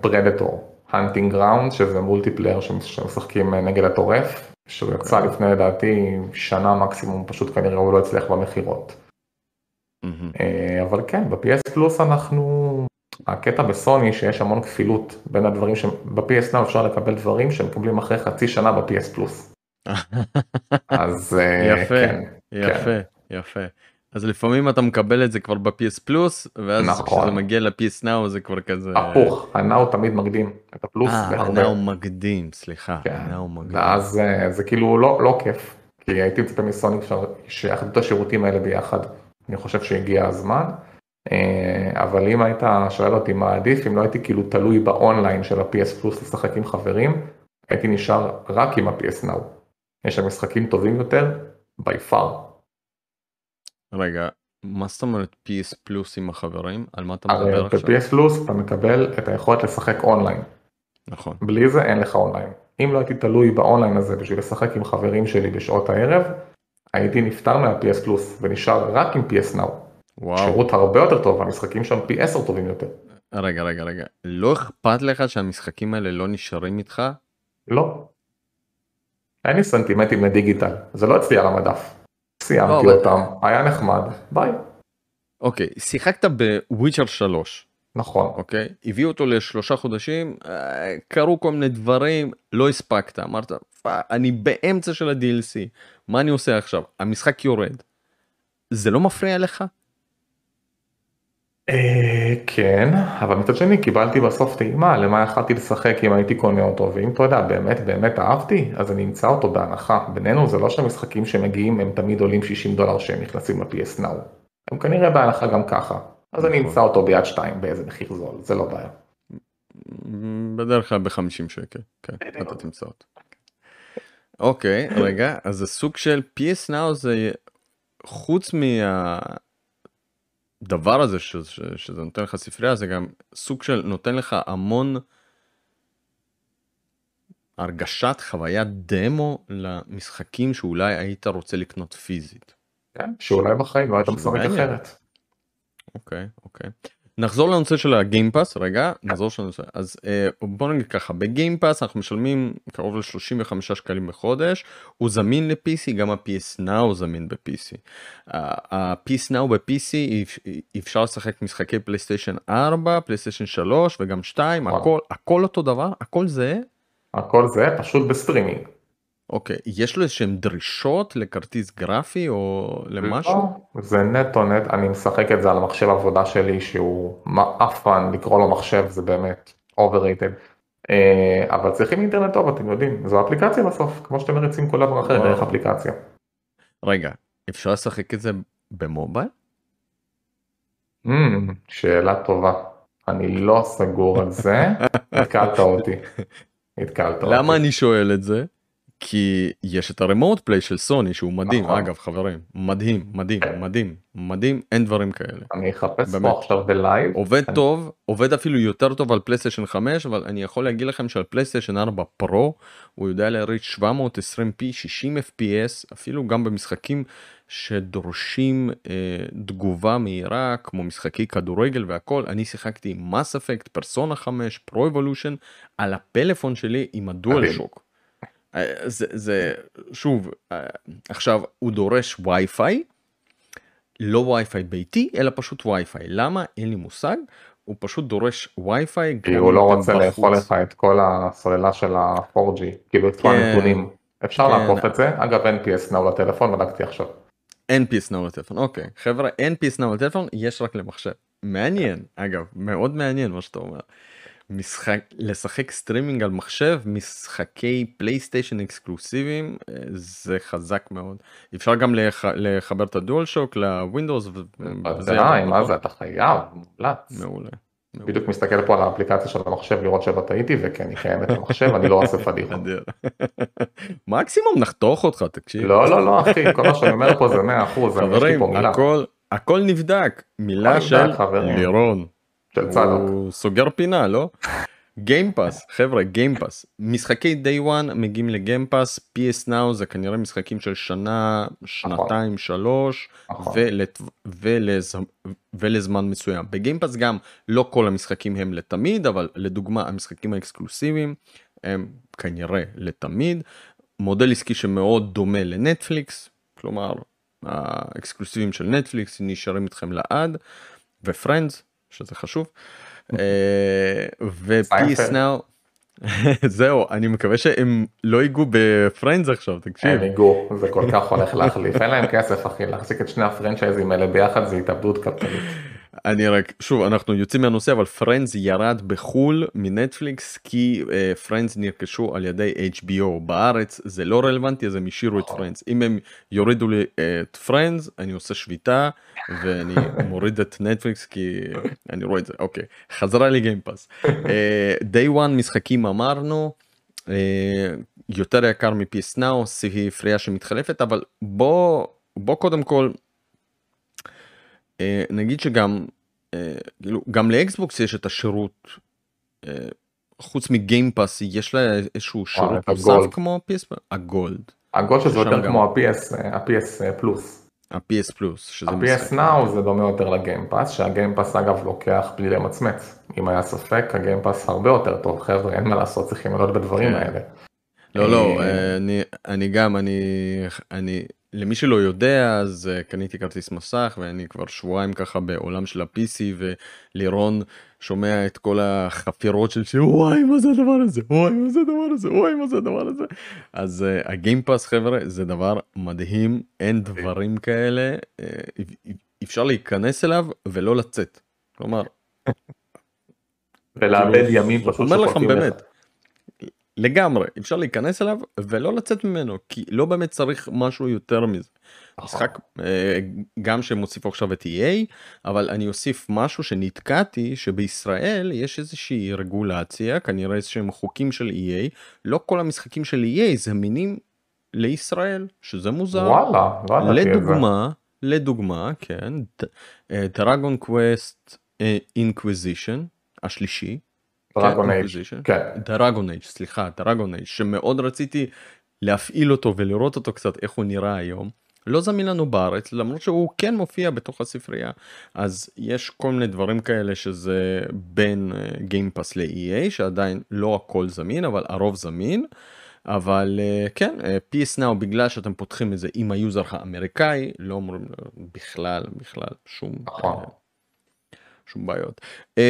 Predator, Hunting Grounds, שזה multiplayer שמשחקים נגד הטורף, שהוא יצא לפני לדעתי שנה מקסימום, פשוט כנראה הוא לא הצליח במכירות. אה, אבל כן, ב-PS פלוס אנחנו, הקטע בסוני שיש המון כפילות בין הדברים שב-PS Now אפשר לקבל דברים שמקבלים אחרי חצי שנה ב-PS פלוס. (laughs) אז אה, יפה, כן, יפה, יפה. אז לפעמים אתה מקבל את זה כבר ב-PS פלוס, ואז נכון. כשזה מגיע ל-PS Now זה כבר כזה... הפוך, הנאו תמיד מקדים את הפלוס אה. הנאו מקדים, סליחה, כן. הנאו מקדים. ואז אה, זה כאילו לא, לא כיף, כי הייתי מצפה מסוני אפשר שיאחדו את השירותים האלה ביחד, אני חושב שהגיע הזמן, אה, אבל אם היית שואל אותי מה עדיף, אם לא הייתי כאילו תלוי באונליין של ה-PS פלוס לשחק עם חברים, הייתי נשאר רק עם ה-PS Now. יש שם משחקים טובים יותר, by far. רגע, מה זאת אומרת PS פלוס עם החברים? על מה אתה מדבר עכשיו? ב-PS פלוס אתה מקבל את היכולת לשחק אונליין, נכון. בלי זה אין לך אונליין. אם לא הייתי תלוי באונליין הזה בשביל לשחק עם חברים שלי בשעות הערב, הייתי נפטר מה-PS פלוס ונשאר רק עם PS Now. וואו. שירות הרבה יותר טוב, המשחקים שם פי 10 טובים יותר. רגע, רגע, רגע. לא אכפת לך שהמשחקים האלה לא נשארים איתך? לא. אין לי סנטימנטים לדיגיטל, זה לא אצלי על המדף. סיימתי לא, אותם, היה נחמד, ביי. אוקיי, שיחקת ב Witcher 3, נכון. אוקיי? הביאו אותו לשלושה חודשים, אה, קרו כל מיני דברים, לא הספקת, אמרת, "fuck, אני באמצע של ה-DLC, מה אני עושה עכשיו? המשחק יורד. זה לא מפריע לך? אה, כן, אבל מצד שני קיבלתי בסוף טעימה למה יכלתי לשחק אם הייתי קונה אותו, ואם אתה יודע, באמת באמת אהבתי, אז אני אמצא אותו בהנחה. בינינו זה לא שהמשחקים שמגיעים הם תמיד עולים 60 דולר שהם נכנסים ל-PS Now. הם כנראה בהנחה גם ככה. אז אני נכון. אמצא אותו ביד שתיים באיזה מחיר זול, זה לא בעיה. בדרך כלל ב-50 שקל, כן, אתה תמצא אותו. אוקיי, רגע, אז זה סוג של PS Now זה חוץ מהדבר הזה ש, ש, שזה נותן לך ספרייה, זה גם סוג של נותן לך המון הרגשת חוויית דמו למשחקים שאולי היית רוצה לקנות פיזית. כן, שאולי בחיים לא היית משחק. אחרת. אוקיי, אוקיי. נחזור לנושא של ה Game Pass רגע נחזור לנושא אז אה, בוא נגיד ככה ב Game Pass אנחנו משלמים קרוב ל-35 שקלים בחודש הוא זמין ל-PC גם ה-PS Now זמין ב-PC. ה-PS Now ב-PC אפשר לשחק משחקי פלייסטיישן 4 פלייסטיישן 3 וגם 2 הכל הכל אותו דבר הכל זה. הכל זה פשוט בסטרימינג. אוקיי, יש לו איזשהם דרישות לכרטיס גרפי או למשהו? לא, זה נטו נט, אני משחק את זה על המחשב עבודה שלי שהוא מעפן, לקרוא לו מחשב זה באמת overrated. אה, אבל צריכים אינטרנט טוב אתם יודעים, זו אפליקציה בסוף, כמו שאתם מריצים כל דבר אחר דרך אפליקציה. רגע, אפשר לשחק את זה במובייל? Mm, שאלה טובה, אני לא סגור על זה, (laughs) התקלת אותי. התקלת אותי. למה אני שואל את זה? כי יש את ה Remote Play של סוני שהוא מדהים נכון. אגב חברים מדהים מדהים. מדהים מדהים אין דברים כאלה. אני אחפש באמת. פה עכשיו ב live. עובד אני... טוב עובד אפילו יותר טוב על פלייסטיישן 5 אבל אני יכול להגיד לכם שעל פלייסטיישן 4 פרו הוא יודע להריץ 720p 60 fps אפילו גם במשחקים שדורשים אה, תגובה מהירה כמו משחקי כדורגל והכל אני שיחקתי עם Mass Effect Persona 5 Pro Evolution על הפלאפון שלי עם הדואל שוק. זה, זה שוב עכשיו הוא דורש וי-פיי לא וי-פיי ביתי אלא פשוט וי-פיי. למה? אין לי מושג. הוא פשוט דורש וי-פיי כי הוא לא רוצה לאכול לך את כל הסוללה של ה-4G כאילו את כל כן, הנתונים. אפשר כן. לעקוף את זה. אגב אין PS Now לטלפון בדקתי עכשיו. אין PS Now לטלפון אוקיי. חברה אין PS Now לטלפון יש רק למחשב. מעניין אגב מאוד מעניין מה שאתה אומר. משחק לשחק סטרימינג על מחשב משחקי פלייסטיישן אקסקלוסיביים אה, זה חזק מאוד אפשר גם לח... לחבר את ה DualShock ל Windows. בוודאי מה זה אתה חייב מומלץ. מעולה. בדיוק מסתכל פה על האפליקציה של המחשב לראות שלא טעיתי וכן היא קיימת במחשב אני לא עושה פדיחות. (laughs) מקסימום נחתוך אותך תקשיב. לא לא לא אחי כל מה שאני אומר פה זה 100% חברים הכל הכל נבדק מילה של לירון. של צדוק. הוא סוגר פינה לא? Game Pass חבר'ה Game Pass משחקי day one מגיעים ל Game Pass PS Now זה כנראה משחקים של שנה שנתיים נכון. שלוש נכון. ולת... ולז... ולזמן מסוים ב Game Pass גם לא כל המשחקים הם לתמיד אבל לדוגמה המשחקים האקסקלוסיביים הם כנראה לתמיד מודל עסקי שמאוד דומה לנטפליקס כלומר האקסקלוסיביים של נטפליקס נשארים איתכם לעד ופרנדס שזה חשוב. אה, ו-PS Now (laughs) זהו אני מקווה שהם לא ייגעו בפרנדס עכשיו תקשיב. הם ייגעו זה כל כך הולך להחליף אין להם כסף אחי להחזיק את שני הפרנצ'ייזים האלה ביחד זה התאבדות כלכלית. אני רק שוב אנחנו יוצאים מהנושא אבל פרנדס ירד בחו"ל מנטפליקס כי פרנדס אה, נרכשו על ידי HBO בארץ. זה לא רלוונטי אז הם השאירו את פרנדס אם הם יורידו לי את פרנדס אני עושה שביתה ואני (laughs) מוריד את נטפליקס כי אני רואה את זה. אוקיי חזרה לי Game Pass day one משחקים אמרנו. אה, יותר יקר מ-PS Now ספרייה שמתחלפת אבל בוא בוא קודם כל אה, נגיד שגם אה, כאילו גם ל-Xbox יש את השירות אה, חוץ מ-Game Pass יש לה איזשהו שירות נוסף כמו PS ה-Gold. ה-Gold שזה יותר כמו ה-PS ה-PS פלוס. ה-PS פלוס. ה-PS נאו זה דומה יותר לגיימפאס שהגיימפאס אגב לוקח בלי למצמץ אם היה ספק ה-Game Pass הרבה יותר טוב חבר'ה אין מה לעשות צריכים לעלות בדברים כן. האלה. לא לא אני אני גם אני אני למי שלא יודע אז uh, קניתי כרטיס מסך ואני כבר שבועיים ככה בעולם של ה-PC ולירון שומע את כל החפירות של שוואי מה זה הדבר הזה וואי מה זה הדבר הזה וואי מה זה הדבר הזה אז uh, הגיימפאס חבר'ה זה דבר מדהים אין דברים כאלה uh, אפשר להיכנס אליו ולא לצאת כלומר. (laughs) ולאבד ימים פשוט אומר לכם באמת. לגמרי אפשר להיכנס אליו ולא לצאת ממנו כי לא באמת צריך משהו יותר מזה. נכון. משחק אה, גם שמוסיף עכשיו את EA אבל אני אוסיף משהו שנתקעתי שבישראל יש איזושהי רגולציה כנראה איזשהם חוקים של EA לא כל המשחקים של EA זמינים לישראל שזה מוזר. וואלה, וואלה לדוגמה לדוגמה כן דרגון קווסט Inquisition השלישי Dragon Age, כן. Dragon Age, סליחה, Dragon Age, שמאוד רציתי להפעיל אותו ולראות אותו קצת איך הוא נראה היום. לא זמין לנו בארץ למרות שהוא כן מופיע בתוך הספרייה אז יש כל מיני דברים כאלה שזה בין Game Pass ל-EA שעדיין לא הכל זמין אבל הרוב זמין. אבל אה, כן אה, PS Now בגלל שאתם פותחים את זה עם היוזר האמריקאי לא אומרים בכלל בכלל שום נכון. שום בעיות. אה,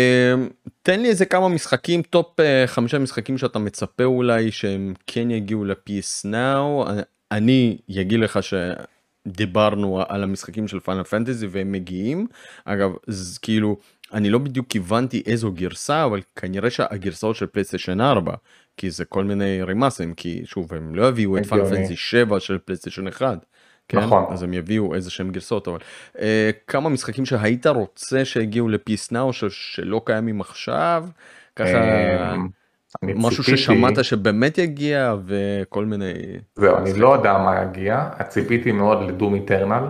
תן לי איזה כמה משחקים top אה, חמישה משחקים שאתה מצפה אולי שהם כן יגיעו ל-PS Now אני אגיד לך שדיברנו על המשחקים של Final Fantasy והם מגיעים אגב זה כאילו אני לא בדיוק הבנתי איזו גרסה אבל כנראה שהגרסאות של פלייסטיישן 4 כי זה כל מיני רימאסטרים כי שוב הם לא יביאו את Final Fantasy 7 של פלייסטיישן 1. כן? נכון. אז הם יביאו איזה שהם גרסאות אבל אה, כמה משחקים שהיית רוצה שהגיעו ל-PS Now שלא קיימים עכשיו ככה אמ, משהו ציפיתי- ששמעת שבאמת יגיע וכל מיני זהו, אני לא יודע מה יגיע, ציפיתי מאוד ל-Doom Eternal,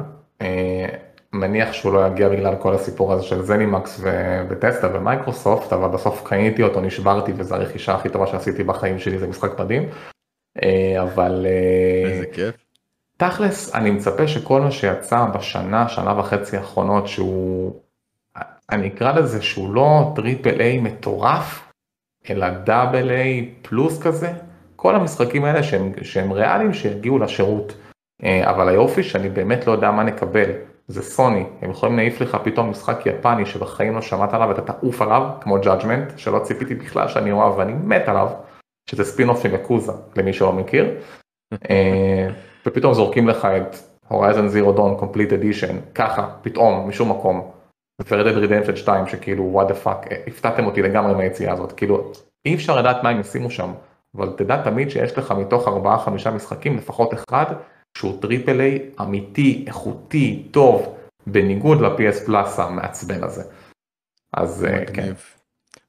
מניח שהוא לא יגיע בגלל כל הסיפור הזה של ZeniMax ו- ו-Bethesda ומייקרוסופט, אבל בסוף קניתי אותו, נשברתי, וזו הרכישה הכי טובה שעשיתי בחיים שלי, זה משחק מדהים. אה, אבל אה, איזה כיף. תכלס, אני מצפה שכל מה שיצא בשנה, שנה וחצי האחרונות, שהוא, אני אקרא לזה שהוא לא triple A מטורף, אלא double A plus כזה, כל המשחקים האלה שהם, שהם ריאליים שיגיעו לשירות. אה, אבל היופי שאני באמת לא יודע מה נקבל, זה סוני, הם יכולים להעיף לך פתאום משחק יפני שבחיים לא שמעת עליו ואתה תעוף עליו, כמו Judgment, שלא ציפיתי בכלל שאני אוהב ואני מת עליו, שזה ספין-אוף של Yakuza, למי שלא מכיר. (laughs) ופתאום זורקים לך את Horizon Zero Dawn Complete Edition ככה פתאום משום מקום. ו-Red Dead Redemption 2 שכאילו what the fuck הפתעתם אותי לגמרי מהיציאה הזאת כאילו אי אפשר לדעת מה הם ישימו שם אבל תדע תמיד שיש לך מתוך 4-5 משחקים לפחות אחד שהוא triple A אמיתי איכותי טוב בניגוד ל- PS Plus המעצבן הזה. אז אה, כן. מגניב.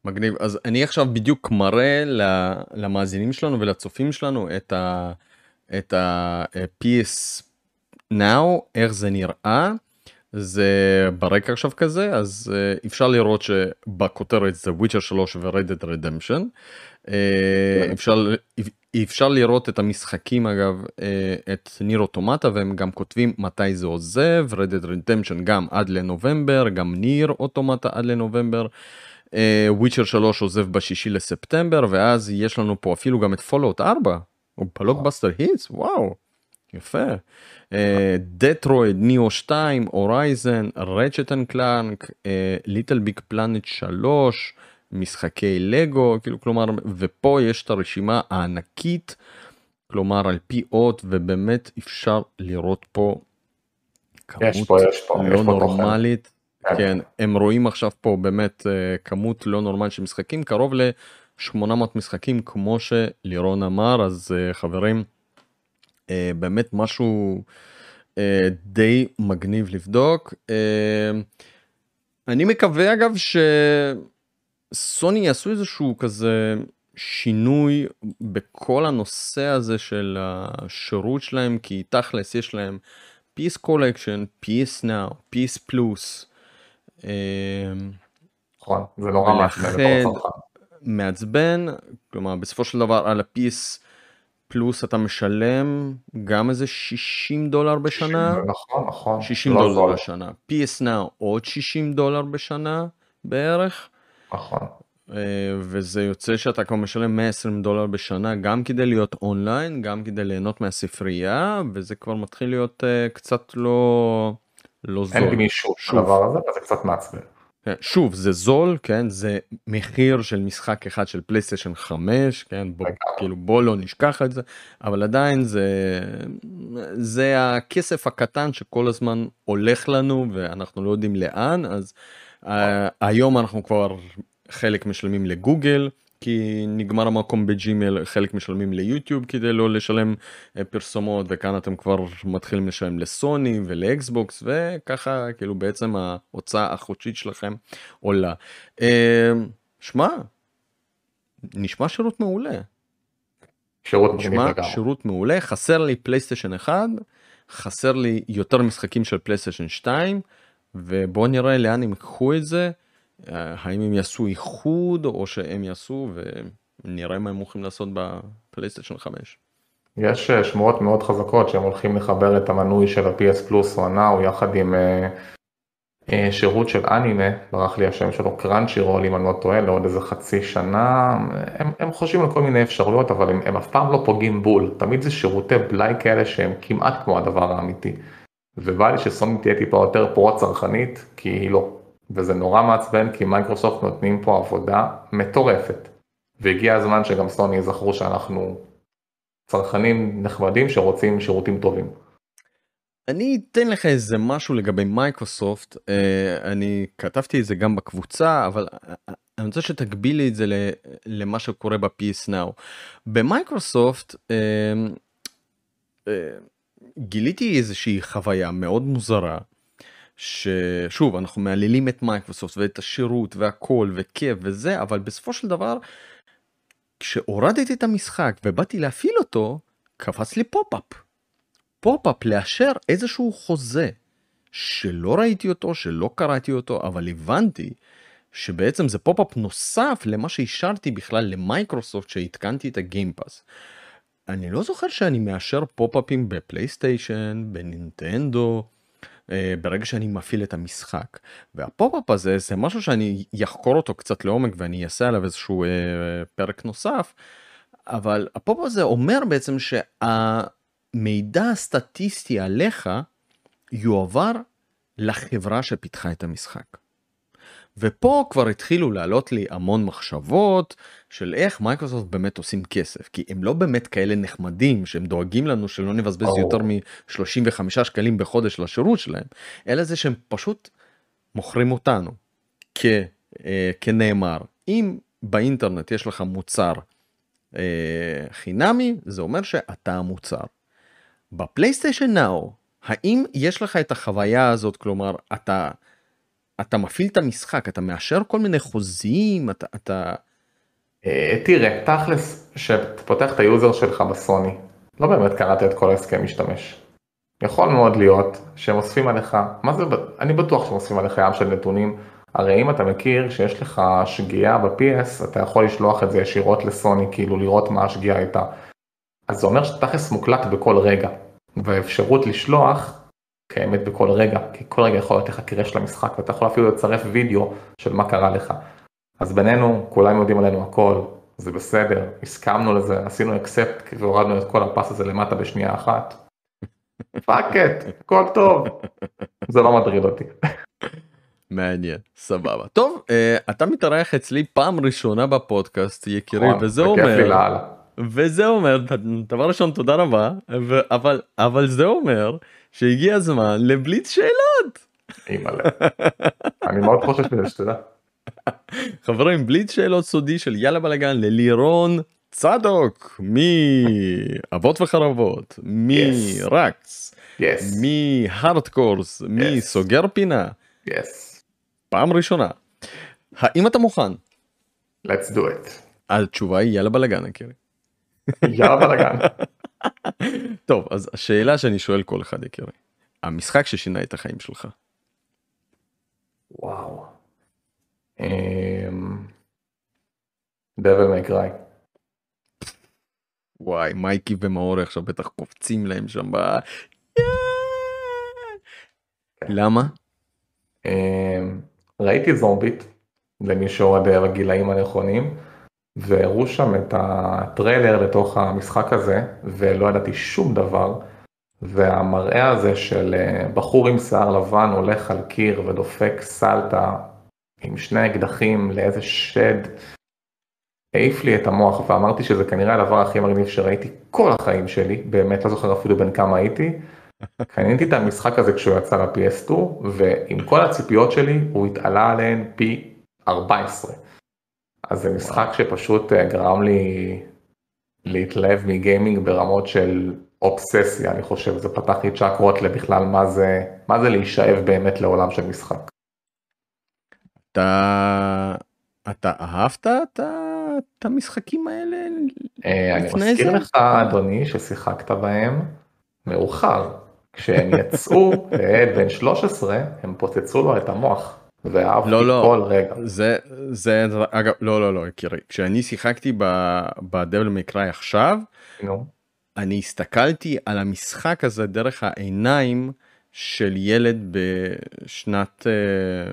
מגניב אז אני עכשיו בדיוק מראה למאזינים שלנו ולצופים שלנו את ה... את ה-PS Now איך זה נראה זה ברקע עכשיו כזה אז uh, אפשר לראות שבכותרת זה וויצ'ר 3 ו-Red Dead Redemption. Uh, אפשר אפשר לראות את המשחקים אגב uh, את ניר אוטומטה והם גם כותבים מתי זה עוזב Dead Redemption גם עד לנובמבר גם ניר אוטומטה עד לנובמבר. Witcher 3 עוזב בשישי לספטמבר ואז יש לנו פה אפילו גם את Fallout 4 או blockbuster hits וואו יפה. Detroit Nioh 2 Horizon Ratchet and Clank Little Big Planet 3 משחקי לגו כאילו כלומר ופה יש את הרשימה הענקית כלומר על פי אות ובאמת אפשר לראות פה יש פה יש פה לא יש פה. נורמלית כן. כן הם רואים עכשיו פה באמת אה, כמות לא נורמלית של משחקים קרוב ל-800 משחקים כמו שלירון אמר אז אה, חברים אה, באמת משהו אה, די מגניב לבדוק. אני מקווה אגב שסוני יעשו איזשהו כזה שינוי בכל הנושא הזה של השירות שלהם כי תכלס יש להם PS Collection, PS Now, PS Plus. אה, נכון, זה ולכן- בתור צרכן. מעצבן, כלומר בסופו של דבר על ה-PS פלוס אתה משלם גם איזה 60 דולר בשנה, נכון נכון 60 לא דולר. בשנה, PS Now עוד 60 דולר בשנה בערך, נכון אה, וזה יוצא שאתה כבר משלם 120 דולר בשנה גם כדי להיות אונליין, גם כדי ליהנות מהספרייה, וזה כבר מתחיל להיות אה, קצת לא, לא זול. אין גמישות. בדבר הזה וזה קצת מעצבן. כן, שוב זה זול כן? זה מחיר של משחק אחד של פלייסטיישן 5 כן? בוא. כאילו בוא לא נשכח את זה אבל עדיין זה זה הכסף הקטן שכל הזמן הולך לנו ואנחנו לא יודעים לאן אז uh, היום אנחנו כבר חלק משלמים לגוגל כי נגמר המקום בג'ימל חלק משלמים ליוטיוב כדי לא לשלם אה, פרסומות וכאן אתם כבר מתחילים לשלם לסוני ול-Xbox וככה כאילו בעצם ההוצאה החודשית שלכם עולה. אה, שמע, נשמע שירות מעולה. שירות נשמע. שירות מעולה חסר לי פלייסטיישן 1 חסר לי יותר משחקים של פלייסטיישן 2 ובוא נראה לאן הם ייקחו את זה האם הם יעשו איחוד או שהם יעשו ונראה מה הם הולכים לעשות בפלייסטיישן 5. יש אה, שמועות מאוד חזקות שהם הולכים לחבר את המנוי של ה-PS פלוס או ה-Now יחד עם אה, אה, שירות של אנימה, ברח לי השם שלו קראנצ'י רול אם אני לא טועה, לעוד איזה חצי שנה, הם, הם חושבים על כל מיני אפשרויות אבל הם, הם אף פעם לא פוגעים בול, תמיד זה שירותי בלאי כאלה שהם כמעט כמו הדבר האמיתי. ובא לי שסוני תהיה טיפה יותר פרו-צרכנית, כי היא לא. וזה נורא מעצבן כי מייקרוסופט נותנים פה עבודה מטורפת. והגיע הזמן שגם סוני יזכרו שאנחנו צרכנים נחמדים שרוצים שירותים טובים. אני אתן לך איזה משהו לגבי מייקרוסופט, אה, אני כתבתי את זה גם בקבוצה, אבל אני רוצה שתקביל לי את זה למה שקורה ב-PS Now. במייקרוסופט אה, אה, גיליתי איזושהי חוויה מאוד מוזרה. ששוב אנחנו מהללים את מייקרוסופט ואת השירות והכל וכיף וזה אבל בסופו של דבר כשהורדתי את המשחק ובאתי להפעיל אותו קפץ לי pop-up. pop-up לאשר איזשהו חוזה שלא ראיתי אותו שלא קראתי אותו אבל הבנתי שבעצם זה pop-up נוסף למה שאישרתי בכלל למייקרוסופט שהתקנתי את ה-Game Pass. אני לא זוכר שאני מאשר פופ-אפים בפלייסטיישן בנינטנדו ברגע שאני מפעיל את המשחק. והפופ-אפ הזה זה משהו שאני אחקור אותו קצת לעומק ואני אעשה עליו איזשהו אה, פרק נוסף. אבל הפופ הזה אומר בעצם שהמידע הסטטיסטי עליך יועבר לחברה שפיתחה את המשחק. ופה כבר התחילו לעלות לי המון מחשבות של איך מייקרוסופט באמת עושים כסף כי הם לא באמת כאלה נחמדים שהם דואגים לנו שלא נבזבז אה. יותר מ-35 שקלים בחודש לשירות שלהם אלא זה שהם פשוט מוכרים אותנו כ, אה, כנאמר אם באינטרנט יש לך מוצר אה, חינמי זה אומר שאתה המוצר. בפלייסטיישן נאו האם יש לך את החוויה הזאת כלומר אתה. אתה מפעיל את המשחק, אתה מאשר כל מיני חוזים, אתה... אתה... אה, תראה, תכלס, שאתה פותח את היוזר שלך בסוני, לא באמת קראת את כל ההסכם משתמש. יכול מאוד להיות שהם אוספים עליך, מה זה, אני בטוח שהם אוספים עליך ים של נתונים, הרי אם אתה מכיר שיש לך שגיאה ב-PS, אתה יכול לשלוח את זה ישירות לסוני, כאילו לראות מה השגיאה הייתה. אז זה אומר שתכלס מוקלט בכל רגע, והאפשרות לשלוח קיימת בכל רגע, כי כל רגע יכול להיות לך קרש למשחק ואתה יכול אפילו לצרף וידאו של מה קרה לך. אז בינינו, כולם יודעים עלינו הכל, זה בסדר, הסכמנו לזה, עשינו accept והורדנו את כל הפס הזה למטה בשנייה אחת. (laughs) fuck it, הכל טוב. זה לא מטריד אותי. מעניין, סבבה. טוב, אה, אתה מתארח אצלי פעם ראשונה בפודקאסט, יקירי, וזה אומר... וזה אומר, דבר ראשון תודה רבה, אבל, אבל זה אומר שהגיע הזמן לבליץ שאלות. אימא'לה. אני מאוד חושש מזה שתדע. חברים בליץ שאלות סודי של יאללה בלאגן ללירון צדוק מאבות וחרבות מרקס מהארדקורס מסוגר פינה פעם ראשונה האם אתה מוכן? let's do it. התשובה היא יאללה בלאגן יקירי. יאללה בלאגן. (laughs) טוב אז השאלה שאני שואל כל אחד יקירי המשחק ששינה את החיים שלך. וואו. דבל מקראי. וואי מייקי ומאורי עכשיו בטח קופצים להם שם ב... כן. למה? אמ, ראיתי זומבית למי שאוהד בגילאים הנכונים. והראו שם את הטריילר לתוך המשחק הזה, ולא ידעתי שום דבר, והמראה הזה של אה, בחור עם שיער לבן הולך על קיר ודופק סלטה עם שני אקדחים לאיזה שד, העיף לי את המוח ואמרתי שזה כנראה הדבר הכי מגניב שראיתי כל החיים שלי, באמת לא זוכר אפילו בין כמה הייתי. (laughs) קניתי את המשחק הזה כשהוא יצא ל-PS2 ועם כל הציפיות שלי הוא התעלה עליהן פי 14. אז זה משחק שפשוט אה, גרם לי להתלהב מגיימינג ברמות של אובססיה, אני חושב, זה פתח לי צ'קרות לבכלל מה זה, מה זה להישאב באמת לעולם של משחק. אתה, אתה אהבת את, את המשחקים האלה אה, אני מזכיר לך אדוני ששיחקת בהם מאוחר, כשהם יצאו לעת (laughs) בן 13 הם פוצצו לו את המוח. ואהבתי לא, לא, כל רגע. זה, זה, אגב, לא, לא, לא, יקירי, כשאני שיחקתי בדבל מקראי עכשיו, no. אני הסתכלתי על המשחק הזה דרך העיניים של ילד בשנת אה,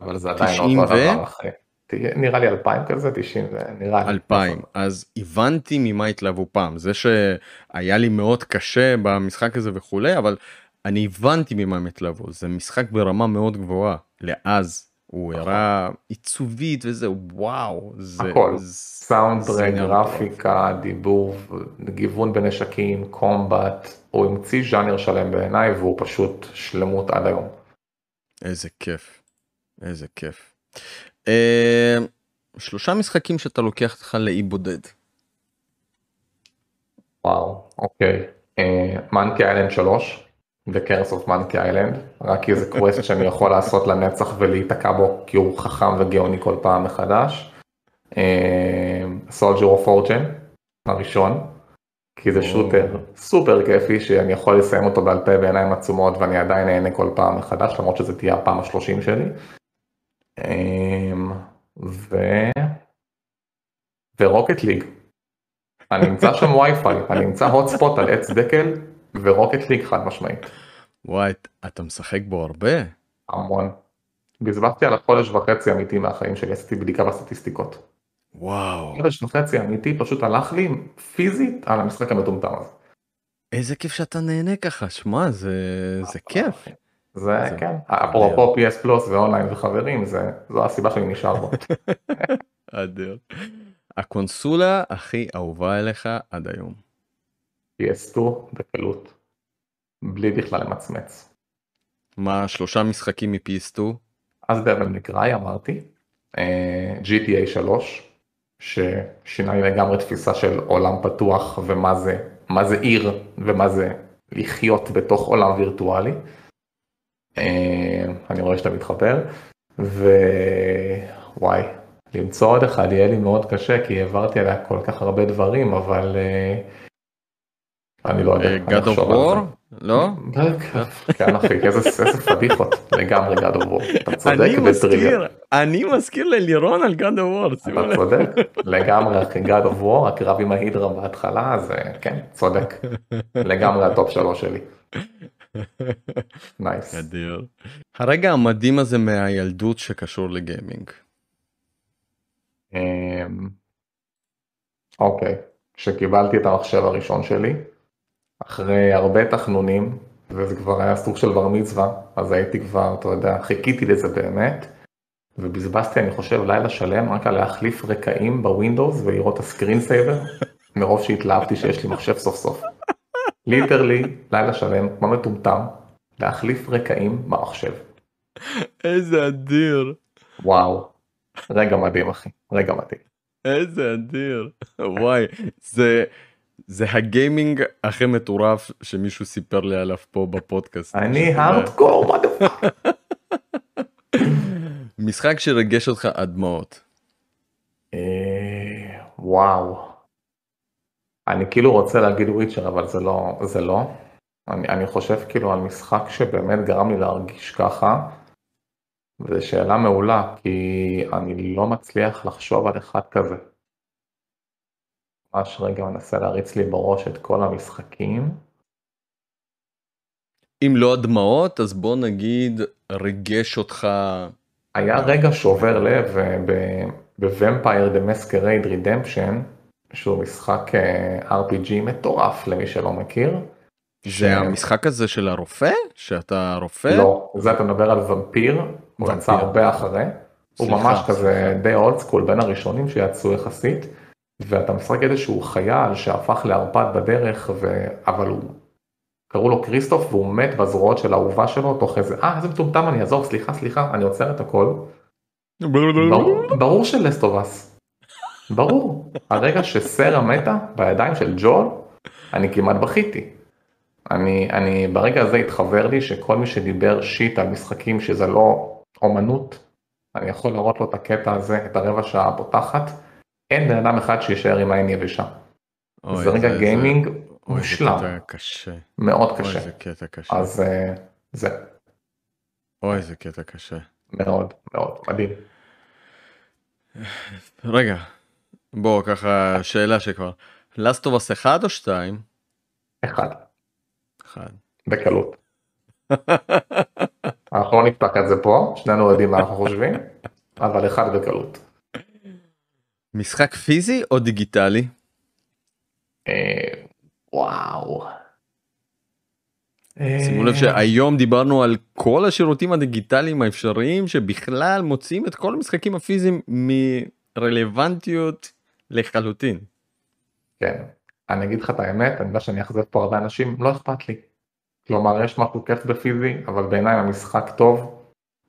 אבל זה עדיין 90 אותו דבר אחי. תהיה- נראה לי 2000 כזה, 90, ו- נראה לי. 2000 אז הבנתי ממה התלהבו פעם זה שהיה לי מאוד קשה במשחק הזה וכולי אבל אני הבנתי ממה הם התלהבו זה משחק ברמה מאוד גבוהה לאז הוא נכון. הראה עיצובית וזה וואו זה הכל. זה נראה גרפיקה, דיבור, גיוון בנשקים, קומבט, הוא המציא ז'אנר שלם בעיניי והוא פשוט שלמות עד היום. איזה כיף איזה כיף. אה, שלושה משחקים שאתה לוקח אותך לאי בודד. וואו, אוקיי. מנקי איילנד 3, The Curse of Monkey Island, רק כי זה קווסט (laughs) שאני יכול לעשות לנצח ולהיתקע בו כי הוא חכם וגאוני כל פעם מחדש. Soldier of Fortune, הראשון, כי זה. shooter סופר כיפי שאני יכול לסיים אותו בעל פה בעיניים עצומות ואני עדיין נהנה כל פעם מחדש למרות שזה תהיה הפעם השלושים שלי. אמ, ו... ו Rocket League. אני אמצא שם (laughs) וי-פיי, אני אמצא hotspot על עץ דקל ו Rocket League חד משמעית. וואי אתה משחק בו הרבה. המון. בזבזתי על החודש וחצי אמיתי מהחיים שלי, עשיתי בדיקה בסטטיסטיקות. וואו חודש וחצי אמיתי פשוט הלך לי פיזית על המשחק המטומטם הזה. איזה כיף שאתה נהנה ככה שמע זה זה כיף. זה זה- כן, אפרופו PS פלוס ואונליין וחברים, זה- זו הסיבה שאני נשאר בו. (laughs) אדיר. הקונסולה הכי אהובה אליך עד היום. PS2 בקלות. בלי בכלל למצמץ. מה שלושה משחקים מ-PS2? אז דבל מקראי אמרתי, אה, GTA 3, ששינה לי לגמרי תפיסה של עולם פתוח ומה זה, מה זה עיר ומה זה לחיות בתוך עולם וירטואלי. אה, אני רואה שאתה מתחבר, ווואי, למצוא עוד אחד יהיה לי מאוד קשה כי העברתי עליה כל כך הרבה דברים, אבל אה, אני לא יודע. אה, God of. War? לא? כן אחי, איזה פדיחות, לגמרי God of War, אתה צודק. מזכיר, אני מזכיר ללירון על God of War, אתה. צודק, לגמרי אחי God of War, הקרב עם ההידרה בהתחלה, אז כן, צודק, לגמרי הטופ שלוש שלי. נייס. אדיר. הרגע המדהים הזה מהילדות שקשור לגיימינג. אמ, אוקיי, כשקיבלתי את המחשב הראשון שלי, אחרי הרבה תחנונים, וזה כבר היה סוג של בר מצווה, אז הייתי כבר, אתה יודע, חיכיתי לזה באמת, ובזבזתי, אני חושב, לילה שלם רק על להחליף רקעים בווינדוס ולראות את ה screen saver, (laughs) מרוב שהתלהבתי שיש לי מחשב סוף סוף. literally, לילה שלם, כמו מטומטם, להחליף רקעים במחשב. איזה אדיר. וואו, רגע מדהים אחי, רגע מדהים. איזה אדיר. וואי, זה... זה הגיימינג הכי מטורף שמישהו סיפר לי עליו פה בפודקאסט. אני. הארדקור, מה דפק? משחק שריגש אותך עד דמעות. אה, וואו. אני כאילו רוצה להגיד וויצ'ר אבל זה לא, זה לא. אני, אני חושב כאילו על משחק שבאמת גרם לי להרגיש ככה. וזו שאלה מעולה כי אני לא מצליח לחשוב על אחד כזה. ממש רגע מנסה להריץ לי בראש את כל המשחקים. אם לא הדמעות אז בוא נגיד ריגש אותך היה רגע שובר לב ב-Vampire The Masquerade Redemption, שהוא משחק אה, RPG מטורף למי שלא מכיר. זה המשחק הזה של הרופא שאתה רופא לא, זה אתה מדבר על ומפיר, הוא יצא. הרבה אחרי. הוא ממש כזה. די אולד סקול, בין הראשונים שיצאו יחסית. ואתה משחק איזשהו חייל שהפך לערפד בדרך, ו... אבל הוא... קראו לו כריסטוף והוא מת בזרועות של האהובה שלו תוך איזה, אה איזה מטומטם אני אעזור, סליחה סליחה, אני עוצר את הכל. ברור, ברור של לסטובס. ברור. הרגע שסרה מתה בידיים של ג'ול, אני כמעט בכיתי. אני, אני ברגע הזה התחבר לי שכל מי שדיבר שיט על משחקים שזה לא אומנות, אני יכול להראות לו את הקטע הזה, את הרבע שעה הפותחת, אין בן אדם אחד שישאר עם העין יבשה. אוי, זה רגע גיימינג אוי, זה מושלם, קטע קשה. מאוד אוי, קשה. זה קטע קשה. אז אה, זה אוי, זה קטע קשה. מאוד מאוד מדהים. רגע, בוא ככה שאלה שכבר. Us 1 או 2? אחד. אחד. בקלות. אנחנו לא נפתח את זה פה, שנינו יודעים מה אנחנו חושבים, אבל אחד בקלות. משחק פיזי או דיגיטלי? אה, וואו. שימו לב שהיום דיברנו על כל השירותים הדיגיטליים האפשריים שבכלל מוצאים את כל המשחקים הפיזיים מרלוונטיות לחלוטין. כן, אני אגיד לך את האמת, אני יודע שאני אאכזב פה הרבה אנשים, לא אכפת לי. כלומר, יש משהו כיף בפיזי, אבל בעיניי המשחק טוב,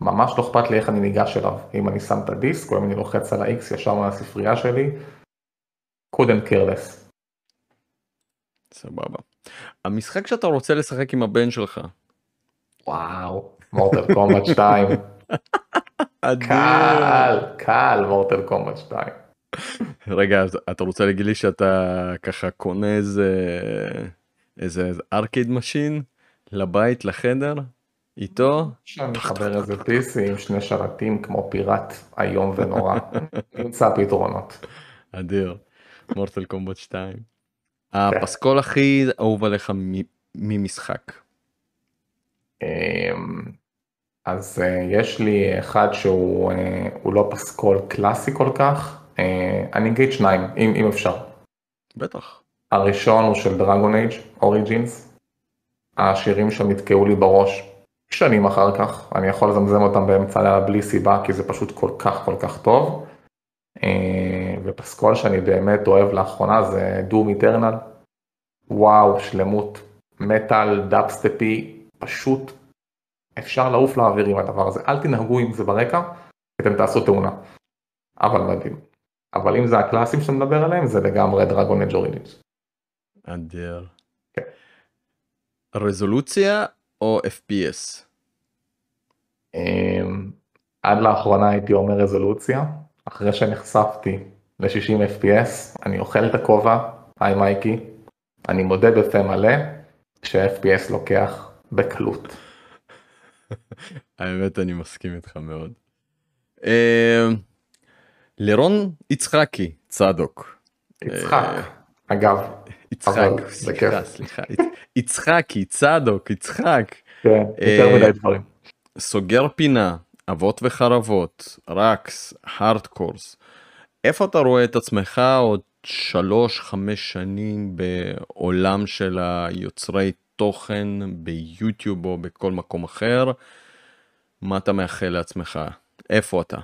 ממש לא אכפת לי איך אני ניגש אליו. אם אני שם את הדיסק או אם אני לוחץ על ה-X ישר מהספרייה שלי, couldn't careless. סבבה. המשחק שאתה רוצה לשחק עם הבן שלך. וואו, מורטל קומבט 2. (laughs) קל, קל מורטל קומבט 2. רגע, אז אתה רוצה להגיד לי שאתה ככה קונה איזה איזה arcade machine לבית לחדר איתו? שאני מחבר איזה PC עם שני שרתים כמו פיראט איום ונורא. (laughs) נמצא פתרונות. אדיר. Mortal Kombat 2. הפסקול הכי אהוב עליך ממשחק. אמ, אז אה, יש לי אחד שהוא אה, לא פסקול קלאסי כל כך, אה, אני אגיד שניים, אם, אם אפשר. בטח. הראשון הוא של Dragon Age Origins. השירים שם נתקעו לי בראש שנים אחר כך, אני יכול לזמזם אותם באמצע הלילה בלי סיבה, כי זה פשוט כל כך כל כך טוב. ופסקול שאני באמת אוהב לאחרונה זה Doom Eternal. וואו, שלמות, מטאל, דאבסטפי, פשוט אפשר לעוף לאוויר עם הדבר הזה. אל תנהגו עם זה ברקע, אתם תעשו תאונה. אבל מדהים. אבל אם זה הקלאסים שאתה מדבר עליהם, זה לגמרי דרגון אג' אוריג'ינס. אדיר. כן. רזולוציה או FPS? אמ, עד לאחרונה הייתי אומר רזולוציה, אחרי שנחשפתי ל-60 FPS, אני אוכל את הכובע, היי מייקי, אני מודה בפה מלא, ש-FPS לוקח בקלות. האמת אני מסכים איתך מאוד. אמ, לירון יצחקי צדוק. יצחק, אה, אגב. יצחק, סליחה, סליחה, יצחקי, צדוק, יצחק. כן, יותר אה, מדי דברים. סוגר פינה, אבות וחרבות, רקס, הארדקורס. איפה אתה רואה את עצמך עוד שלוש חמש שנים בעולם של היוצרי תוכן ביוטיוב או בכל מקום אחר? מה אתה מאחל לעצמך? איפה אתה?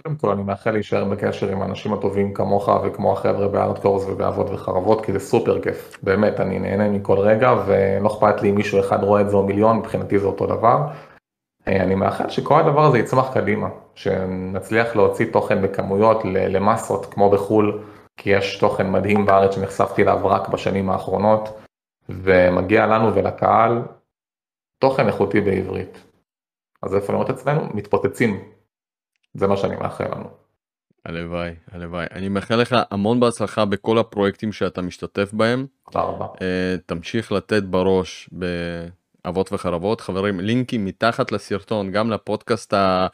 קודם כל אני מאחל להישאר בקשר עם האנשים הטובים כמוך וכמו החבר'ה בארדקורס ובאבות וחרבות כי זה סופר כיף, באמת אני נהנה מכל רגע ולא אכפת לי אם מישהו אחד רואה את זה או מיליון, מבחינתי זה אותו דבר. אה, אני מאחל שכל הדבר הזה יצמח קדימה, שנצליח להוציא תוכן בכמויות למסות כמו בחו"ל, כי יש תוכן מדהים בארץ שנחשפתי אליו רק בשנים האחרונות, ומגיע לנו ולקהל תוכן איכותי בעברית. אז איפה לראות אצלנו? מתפוצצים זה מה שאני מאחל לנו. הלוואי, הלוואי. אני מאחל לך המון בהצלחה בכל הפרויקטים שאתה משתתף בהם. תודה רבה. אה, תמשיך לתת בראש באבות וחרבות. חברים, לינקים מתחת לסרטון, גם לפודקאסט ה...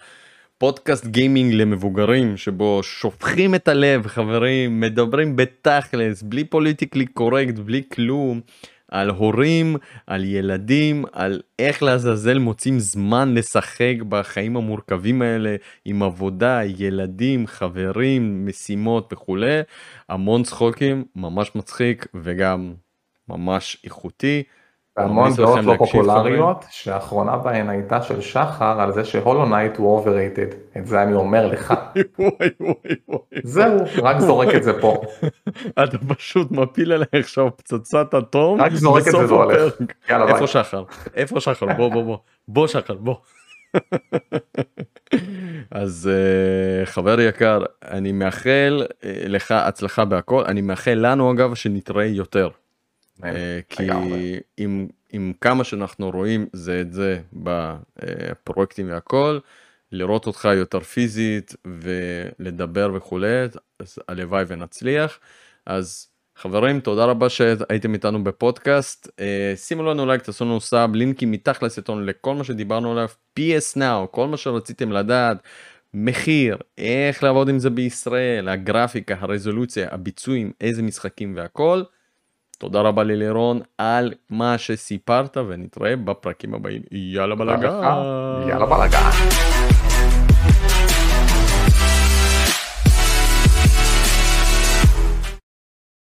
פודקאסט גיימינג למבוגרים שבו שופכים את הלב חברים מדברים בתכלס בלי politically correct בלי כלום על הורים, על ילדים, על איך לעזאזל מוצאים זמן לשחק בחיים המורכבים האלה עם עבודה, ילדים, חברים, משימות וכולי. המון צחוקים, ממש מצחיק וגם ממש איכותי. והמון דעות לא פופולריות, שהאחרונה בהן הייתה של שחר על זה ש Hollow Knight הוא overrated, את זה אני אומר לך. (laughs) זהו, רק זורק את זה פה. (laughs) אתה פשוט מפיל עליי עכשיו פצצת אטום, רק זורק את זה והולך. איפה שחר? איפה שחר? בוא בוא בוא, בוא שחר בוא. (laughs) אז uh, חבר יקר אני מאחל uh, לך הצלחה בהכל אני מאחל לנו אגב שנתראה יותר. אה, כי עם, עם כמה שאנחנו רואים זה את זה בפרויקטים והכל, לראות אותך יותר פיזית ולדבר וכולי, אז הלוואי ונצליח. אז חברים, תודה רבה שהייתם איתנו בפודקאסט. אה, שימו לנו לייק, תעשו לנו סאב, לינקים מתחת לסרטון לכל מה שדיברנו עליו, PS Now, כל מה שרציתם לדעת. מחיר, איך לעבוד עם זה בישראל, הגרפיקה, הרזולוציה, הביצועים, איזה משחקים והכל. תודה רבה ללירון על מה שסיפרת ונתראה בפרקים הבאים יאללה בלאגן. יאללה בלאגן.